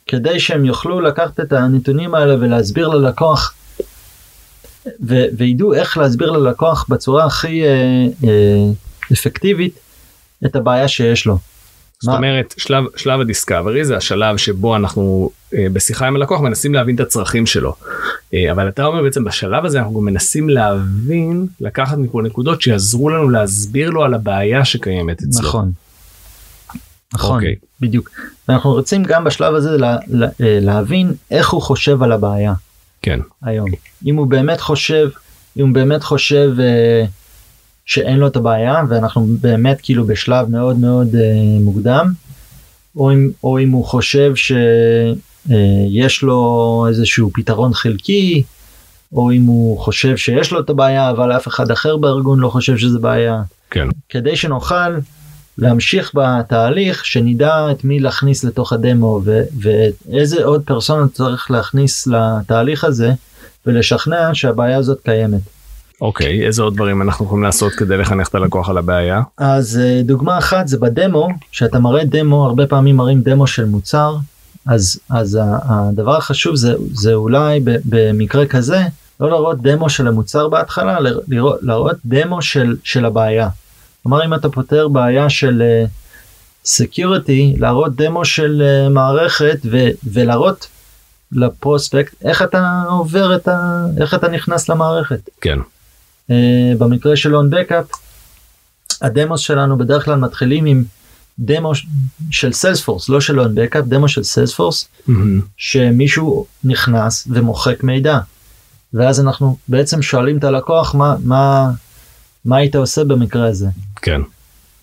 כדי שהם יוכלו לקחת את הנתונים האלה ולהסביר ללקוח ו- וידעו איך להסביר ללקוח בצורה הכי אה, אה, אפקטיבית את הבעיה שיש לו.
זאת אומרת שלב שלב הדיסקאברי זה השלב שבו אנחנו אה, בשיחה עם הלקוח מנסים להבין את הצרכים שלו. אה, אבל אתה אומר בעצם בשלב הזה אנחנו גם מנסים להבין לקחת מפה נקודות שיעזרו לנו להסביר לו על הבעיה שקיימת אצלו.
נכון. נכון
אוקיי.
בדיוק. ואנחנו רוצים גם בשלב הזה לה, לה, אה, להבין איך הוא חושב על הבעיה
כן.
היום. אם הוא באמת חושב אם הוא באמת חושב אה, שאין לו את הבעיה ואנחנו באמת כאילו בשלב מאוד מאוד אה, מוקדם או אם, או אם הוא חושב שיש לו איזשהו פתרון חלקי או אם הוא חושב שיש לו את הבעיה אבל אף אחד אחר בארגון לא חושב שזה בעיה
כן.
כדי שנוכל להמשיך בתהליך שנדע את מי להכניס לתוך הדמו ו- ואיזה עוד פרסונות צריך להכניס לתהליך הזה ולשכנע שהבעיה הזאת קיימת.
אוקיי איזה עוד דברים אנחנו יכולים לעשות כדי לחנך את הלקוח על הבעיה.
אז אה, דוגמה אחת זה בדמו שאתה מראה דמו הרבה פעמים מראים דמו של מוצר אז אז הדבר החשוב זה זה אולי במקרה כזה לא להראות דמו של המוצר בהתחלה לראות, להראות דמו של של הבעיה. כלומר אם אתה פותר בעיה של security להראות דמו של uh, מערכת ו- ולהראות ל prospect איך אתה עובר את ה... איך אתה נכנס למערכת.
כן.
Uh, במקרה של OwnBackup ה demos שלנו בדרך כלל מתחילים עם דמו של Salesforce לא של OwnBackup דמו של Salesforce
מהמם.
שמישהו נכנס ומוחק מידע ואז אנחנו בעצם שואלים את הלקוח מה מה מה היית עושה במקרה הזה
כן.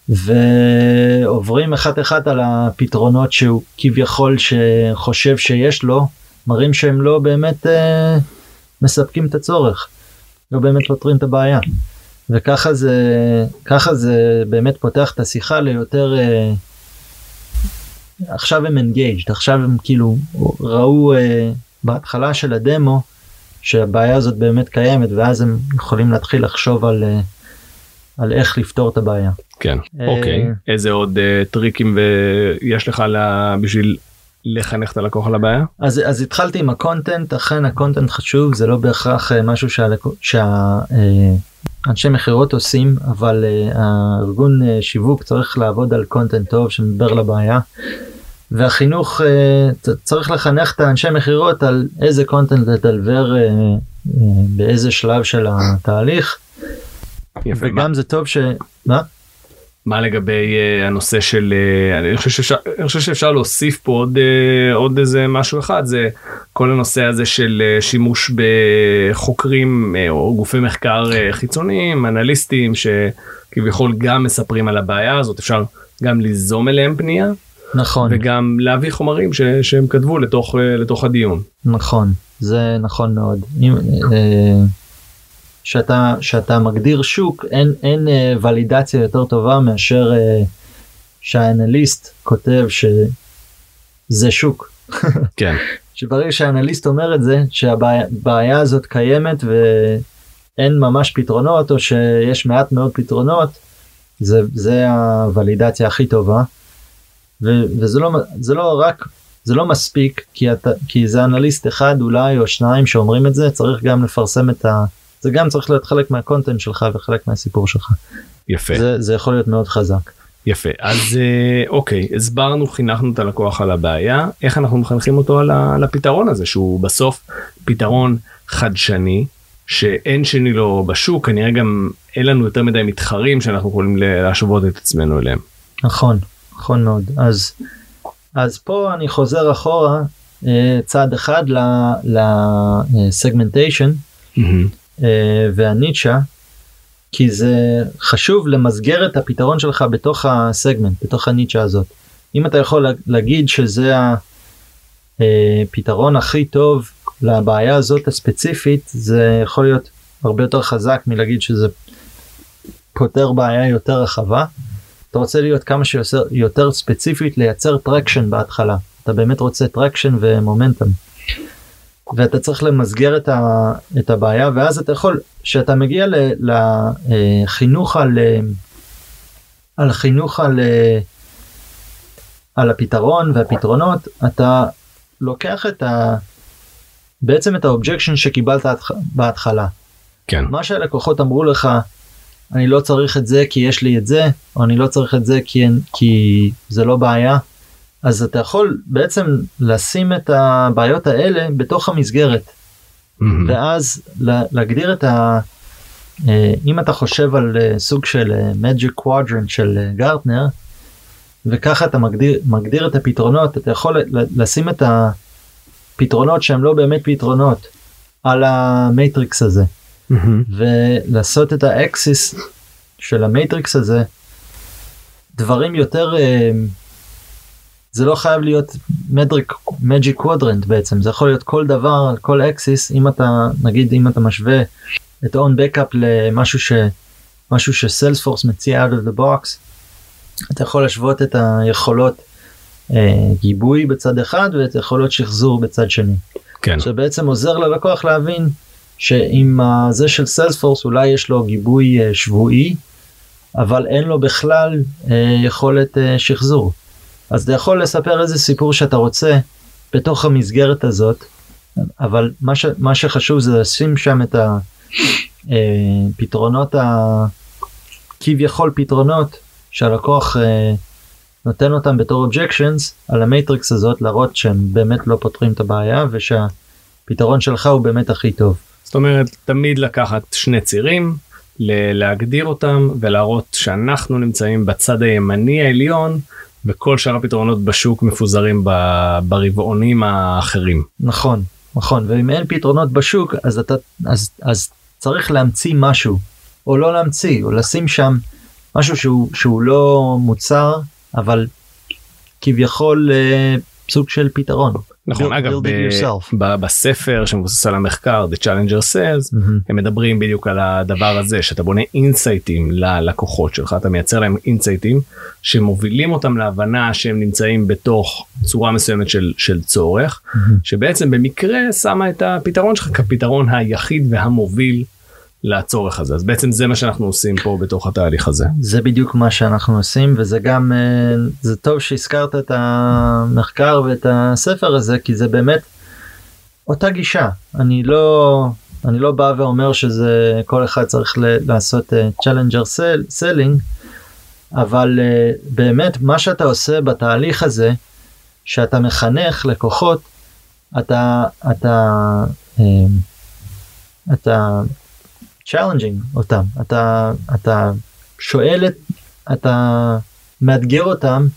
ועוברים אחד אחד על הפתרונות שהוא כביכול שחושב שיש לו מראים שהם לא באמת אה, מספקים את הצורך לא באמת פותרים את הבעיה וככה זה ככה זה באמת פותח את השיחה ליותר אה, עכשיו הם engaged עכשיו הם כאילו ראו אה, בהתחלה של הדמו שהבעיה הזאת באמת קיימת ואז הם יכולים להתחיל לחשוב על. אה, על איך לפתור את הבעיה.
כן.
אה,
אוקיי. איזה עוד אה, טריקים יש לך לה- בשביל לחנך את הלקוח על הבעיה?
אז אז התחלתי עם ה content אכן ה content חשוב זה לא בהכרח אה, משהו שהאנשי מכירות עושים אבל אה, הארגון אה, שיווק צריך לעבוד על content טוב שמדבר לבעיה. והחינוך אה, צריך לחנך את האנשי מכירות על איזה קונטנט לדלבר באיזה שלב של התהליך
יפה. מה-
וגם זה טוב ש... מה?
מה לגבי uh, הנושא של uh, אני חושב שאפשר אני חושב שאפשר להוסיף פה עוד uh, עוד איזה משהו אחד זה כל הנושא הזה של uh, שימוש בחוקרים uh, או גופי מחקר uh, חיצוניים אנליסטים שכביכול גם מספרים על הבעיה הזאת אפשר גם ליזום אליהם פנייה
נכון.
וגם להביא חומרים ש, שהם כתבו לתוך uh, לתוך הדיון.
נכון זה נכון מאוד אם, אה, שאתה שאתה מגדיר שוק אין אין אה, ולידציה יותר טובה מאשר אה, שהאנליסט כותב שזה שוק.
כן.
שברגע שהאנליסט אומר את זה שהבעיה הזאת קיימת ואין ממש פתרונות או שיש מעט מאוד פתרונות זה זה הוולידציה הכי טובה. ו, וזה לא זה לא רק זה לא מספיק כי אתה כי זה אנליסט אחד אולי או שניים שאומרים את זה צריך גם לפרסם את ה... זה גם צריך להיות חלק מהקונטנט שלך וחלק מהסיפור שלך
יפה
זה, זה יכול להיות מאוד חזק.
יפה אז אה, אוקיי הסברנו חינכנו את הלקוח על הבעיה איך אנחנו מחנכים אותו על, ה, על הפתרון הזה שהוא בסוף פתרון חדשני שאין שני לו בשוק כנראה גם אין לנו יותר מדי מתחרים שאנחנו יכולים להשוות את עצמנו אליהם.
נכון נכון מאוד אז אז פה אני חוזר אחורה אה, צעד אחד לסגמנטיישן
מהמם.
והניטשה כי זה חשוב למסגר את הפתרון שלך בתוך הסגמנט בתוך הניטשה הזאת. אם אתה יכול לה- להגיד שזה הפתרון הכי טוב לבעיה הזאת הספציפית זה יכול להיות הרבה יותר חזק מלהגיד שזה פותר בעיה יותר רחבה. אתה רוצה להיות כמה שיותר יותר ספציפית לייצר traction בהתחלה אתה באמת רוצה traction ומומנטום. ואתה צריך למסגר את, ה, את הבעיה ואז אתה יכול כשאתה מגיע לחינוך על אה, על חינוך על אה, על הפתרון והפתרונות אתה לוקח את ה... בעצם את ה objection שקיבלת התח- בהתחלה
כן.
מה שהלקוחות אמרו לך אני לא צריך את זה כי יש לי את זה או אני לא צריך את זה כי, כי זה לא בעיה אז אתה יכול בעצם לשים את הבעיות האלה בתוך המסגרת. ואז לה- להגדיר את ה... אה, אם אתה חושב על אה, סוג של magic quadrant של אה, גרטנר וככה אתה מגדיר, מגדיר את הפתרונות אתה יכול לשים את הפתרונות שהם לא באמת פתרונות על ה matrix הזה
מהמם.
ולעשות את ה axis של ה matrix הזה דברים יותר אה, זה לא חייב להיות magic, magic quadrant בעצם זה יכול להיות כל דבר על כל axis אם אתה נגיד אם אתה משווה את און בקאפ למשהו ש... משהו שסיילספורס מציע out of the box אתה יכול להשוות את היכולות אה, גיבוי בצד אחד ואת יכולות שחזור בצד שני.
כן.
שבעצם עוזר ללקוח להבין שעם זה של סיילספורס אולי יש לו גיבוי אה, שבועי אבל אין לו בכלל אה, יכולת אה, שחזור. אז אתה יכול לספר איזה סיפור שאתה רוצה בתוך המסגרת הזאת אבל מה, ש, מה שחשוב זה לשים שם את הפתרונות הכביכול פתרונות שהלקוח אה, נותן אותם בתור objections על ה matrix הזאת להראות שהם באמת לא פותרים את הבעיה ושהפתרון שלך הוא באמת הכי טוב.
זאת אומרת תמיד לקחת שני צירים להגדיר אותם ולהראות שאנחנו נמצאים בצד הימני העליון וכל שאר הפתרונות בשוק מפוזרים ברבעונים האחרים.
נכון נכון ואם אין פתרונות בשוק אז אתה אז אז צריך להמציא משהו או לא להמציא או לשים שם משהו שהוא שהוא לא מוצר אבל כביכול אה, סוג של פתרון.
נכון
Build-
אגב
build
ב-. ב- בספר שמבוסס על המחקר The Challenger Says
מהמם.
הם מדברים בדיוק על הדבר הזה שאתה בונה אינסייטים ללקוחות שלך אתה מייצר להם אינסייטים שמובילים אותם להבנה שהם נמצאים בתוך צורה מסוימת של, של צורך
מהמם.
שבעצם במקרה שמה את הפתרון שלך כפתרון היחיד והמוביל לצורך הזה אז בעצם זה מה שאנחנו עושים פה בתוך התהליך הזה.
זה בדיוק מה שאנחנו עושים וזה גם אה, זה טוב שהזכרת את המחקר ואת הספר הזה כי זה באמת אותה גישה אני לא אני לא בא ואומר שזה כל אחד צריך לעשות challenger selling אבל אה, באמת מה שאתה עושה בתהליך הזה שאתה מחנך לקוחות אתה אתה אה, אתה challenging אותם אתה אתה שואל את אתה מאתגר אותם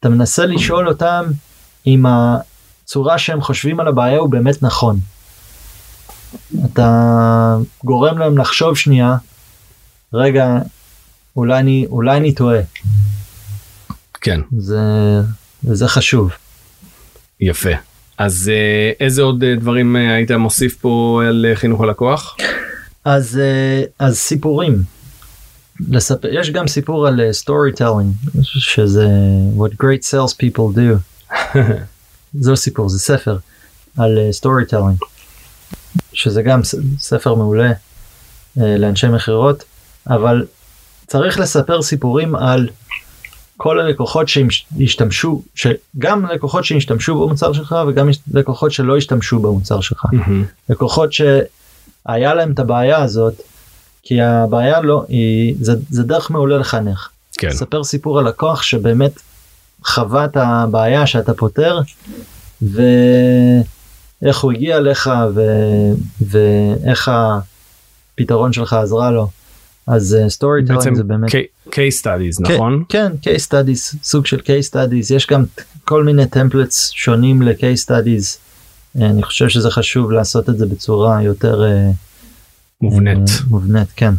אתה מנסה לשאול אותם אם הצורה שהם חושבים על הבעיה הוא באמת נכון. אתה גורם להם לחשוב שנייה רגע אולי אני אולי אני טועה
כן
זה וזה חשוב.
יפה אז אה, איזה עוד אה, דברים אה, היית מוסיף פה על חינוך הלקוח?
אז אה, אז סיפורים. לספר, יש גם סיפור על אה, storytelling שזה what great sales people do. זה לא סיפור זה ספר על storytelling שזה גם ספר מעולה אה, לאנשי מכירות אבל צריך לספר סיפורים על כל הלקוחות שהשתמשו שגם לקוחות שהשתמשו במוצר שלך וגם לקוחות שלא השתמשו במוצר שלך.
מהמם.
לקוחות שהיה להם את הבעיה הזאת כי הבעיה לא היא זה, זה דרך מעולה לחנך.
כן.
ספר סיפור על לקוח שבאמת חווה את הבעיה שאתה פותר ואיך הוא הגיע אליך ו... ואיך הפתרון שלך עזר לו אז story uh, telling זה באמת
case studies נכון
כן case studies סוג של case studies יש גם כל מיני templates שונים ל-case studies. אני חושב שזה חשוב לעשות את זה בצורה יותר uh,
מובנית.
מובנית כן.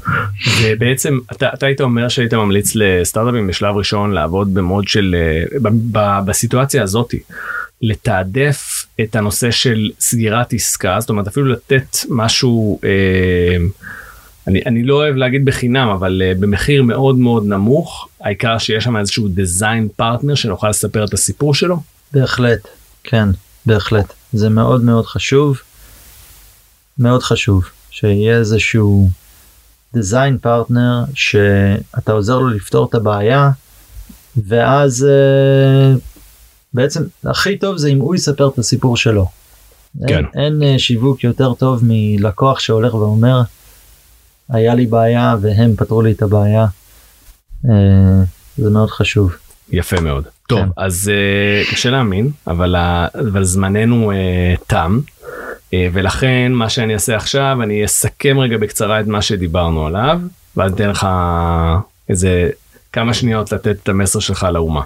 ובעצם אתה, אתה היית אומר שהיית ממליץ לסטארט-אפים בשלב ראשון לעבוד במוד של ב, ב, בסיטואציה הזאתי לתעדף את הנושא של סגירת עסקה זאת אומרת אפילו לתת משהו אה, אני, אני לא אוהב להגיד בחינם אבל אה, במחיר מאוד מאוד נמוך העיקר שיש שם איזשהו design partner שנוכל לספר את הסיפור שלו.
בהחלט כן בהחלט זה מאוד מאוד חשוב מאוד חשוב שיהיה איזשהו design partner שאתה עוזר לו לפתור את הבעיה ואז uh, בעצם הכי טוב זה אם הוא יספר את הסיפור שלו.
כן.
אין, אין uh, שיווק יותר טוב מלקוח שהולך ואומר היה לי בעיה והם פתרו לי את הבעיה. Uh, זה מאוד חשוב.
יפה מאוד. טוב כן. אז uh, קשה להאמין אבל, אבל זמננו uh, תם. אה, ולכן מה שאני אעשה עכשיו אני אסכם רגע בקצרה את מה שדיברנו עליו ואז אתן לך איזה כמה שניות לתת את המסר שלך לאומה.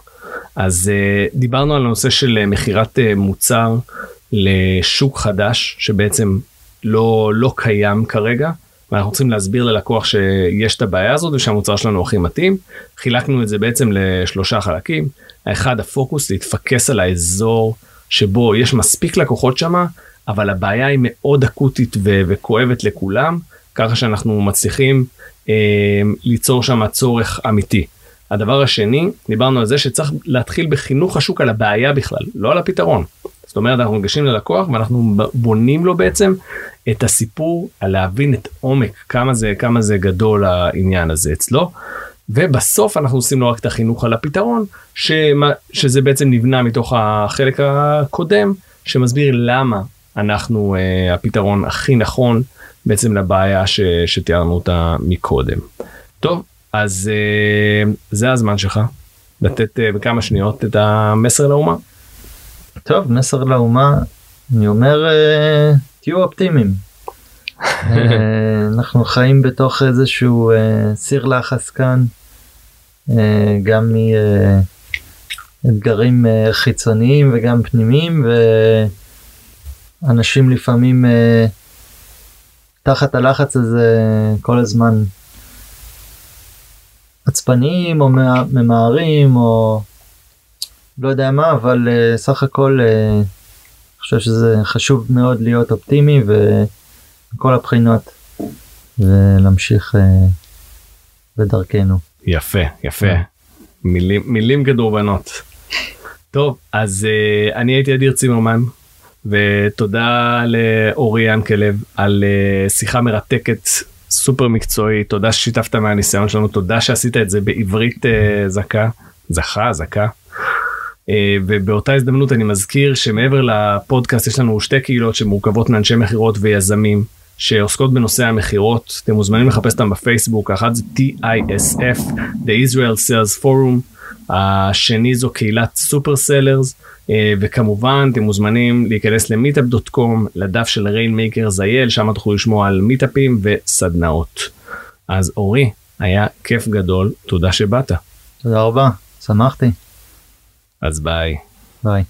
אז אה, דיברנו על הנושא של אה, מכירת מוצר לשוק חדש שבעצם לא לא קיים כרגע ואנחנו צריכים להסביר ללקוח שיש את הבעיה הזאת ושהמוצר שלנו הכי מתאים. חילקנו את זה בעצם לשלושה חלקים. האחד הפוקוס להתפקס על האזור שבו יש מספיק לקוחות שמה אבל הבעיה היא מאוד אקוטית ו- וכואבת לכולם, ככה שאנחנו מצליחים אה, ליצור שם צורך אמיתי. הדבר השני, דיברנו על זה שצריך להתחיל בחינוך השוק על הבעיה בכלל, לא על הפתרון. זאת אומרת, אנחנו ניגשים ללקוח ואנחנו בונים לו בעצם את הסיפור על להבין את עומק, כמה זה, כמה זה גדול העניין הזה אצלו. ובסוף אנחנו עושים לו רק את החינוך על הפתרון, שמה, שזה בעצם נבנה מתוך החלק הקודם, שמסביר למה אנחנו uh, הפתרון הכי נכון בעצם לבעיה ש, שתיארנו אותה מקודם. טוב, אז uh, זה הזמן שלך לתת uh, בכמה שניות את המסר לאומה.
טוב, מסר לאומה, אני אומר uh, תהיו אופטימיים. uh, אנחנו חיים בתוך איזשהו uh, סיר לחץ כאן, גם מאתגרים חיצוניים וגם פנימיים. ו... אנשים לפעמים אה, תחת הלחץ הזה כל הזמן עצבניים או ממהרים או לא יודע מה אבל אה, סך הכל אה, אני חושב שזה חשוב מאוד להיות אופטימי וכל הבחינות ולהמשיך אה, בדרכנו.
יפה יפה מילים מילים כדורבנות. טוב אז uh, אני הייתי אדיר צימרמן ותודה לאורי ינקלב על uh, שיחה מרתקת סופר מקצועית תודה ששיתפת מהניסיון שלנו תודה שעשית את זה בעברית uh, זכה זכה זכה. Uh, ובאותה הזדמנות אני מזכיר שמעבר לפודקאסט יש לנו שתי קהילות שמורכבות מאנשי מכירות ויזמים שעוסקות בנושא המכירות אתם מוזמנים לחפש אותם בפייסבוק אחת זה TISF The Israel Sales Forum. השני זו קהילת Super Sellers אה, וכמובן אתם מוזמנים להיכנס ל Meetup.com לדף של Rainmakers IL שם תוכלו לשמוע על מיטאפים וסדנאות. אז אורי היה כיף גדול תודה שבאת.
תודה רבה שמחתי.
אז ביי.
ביי.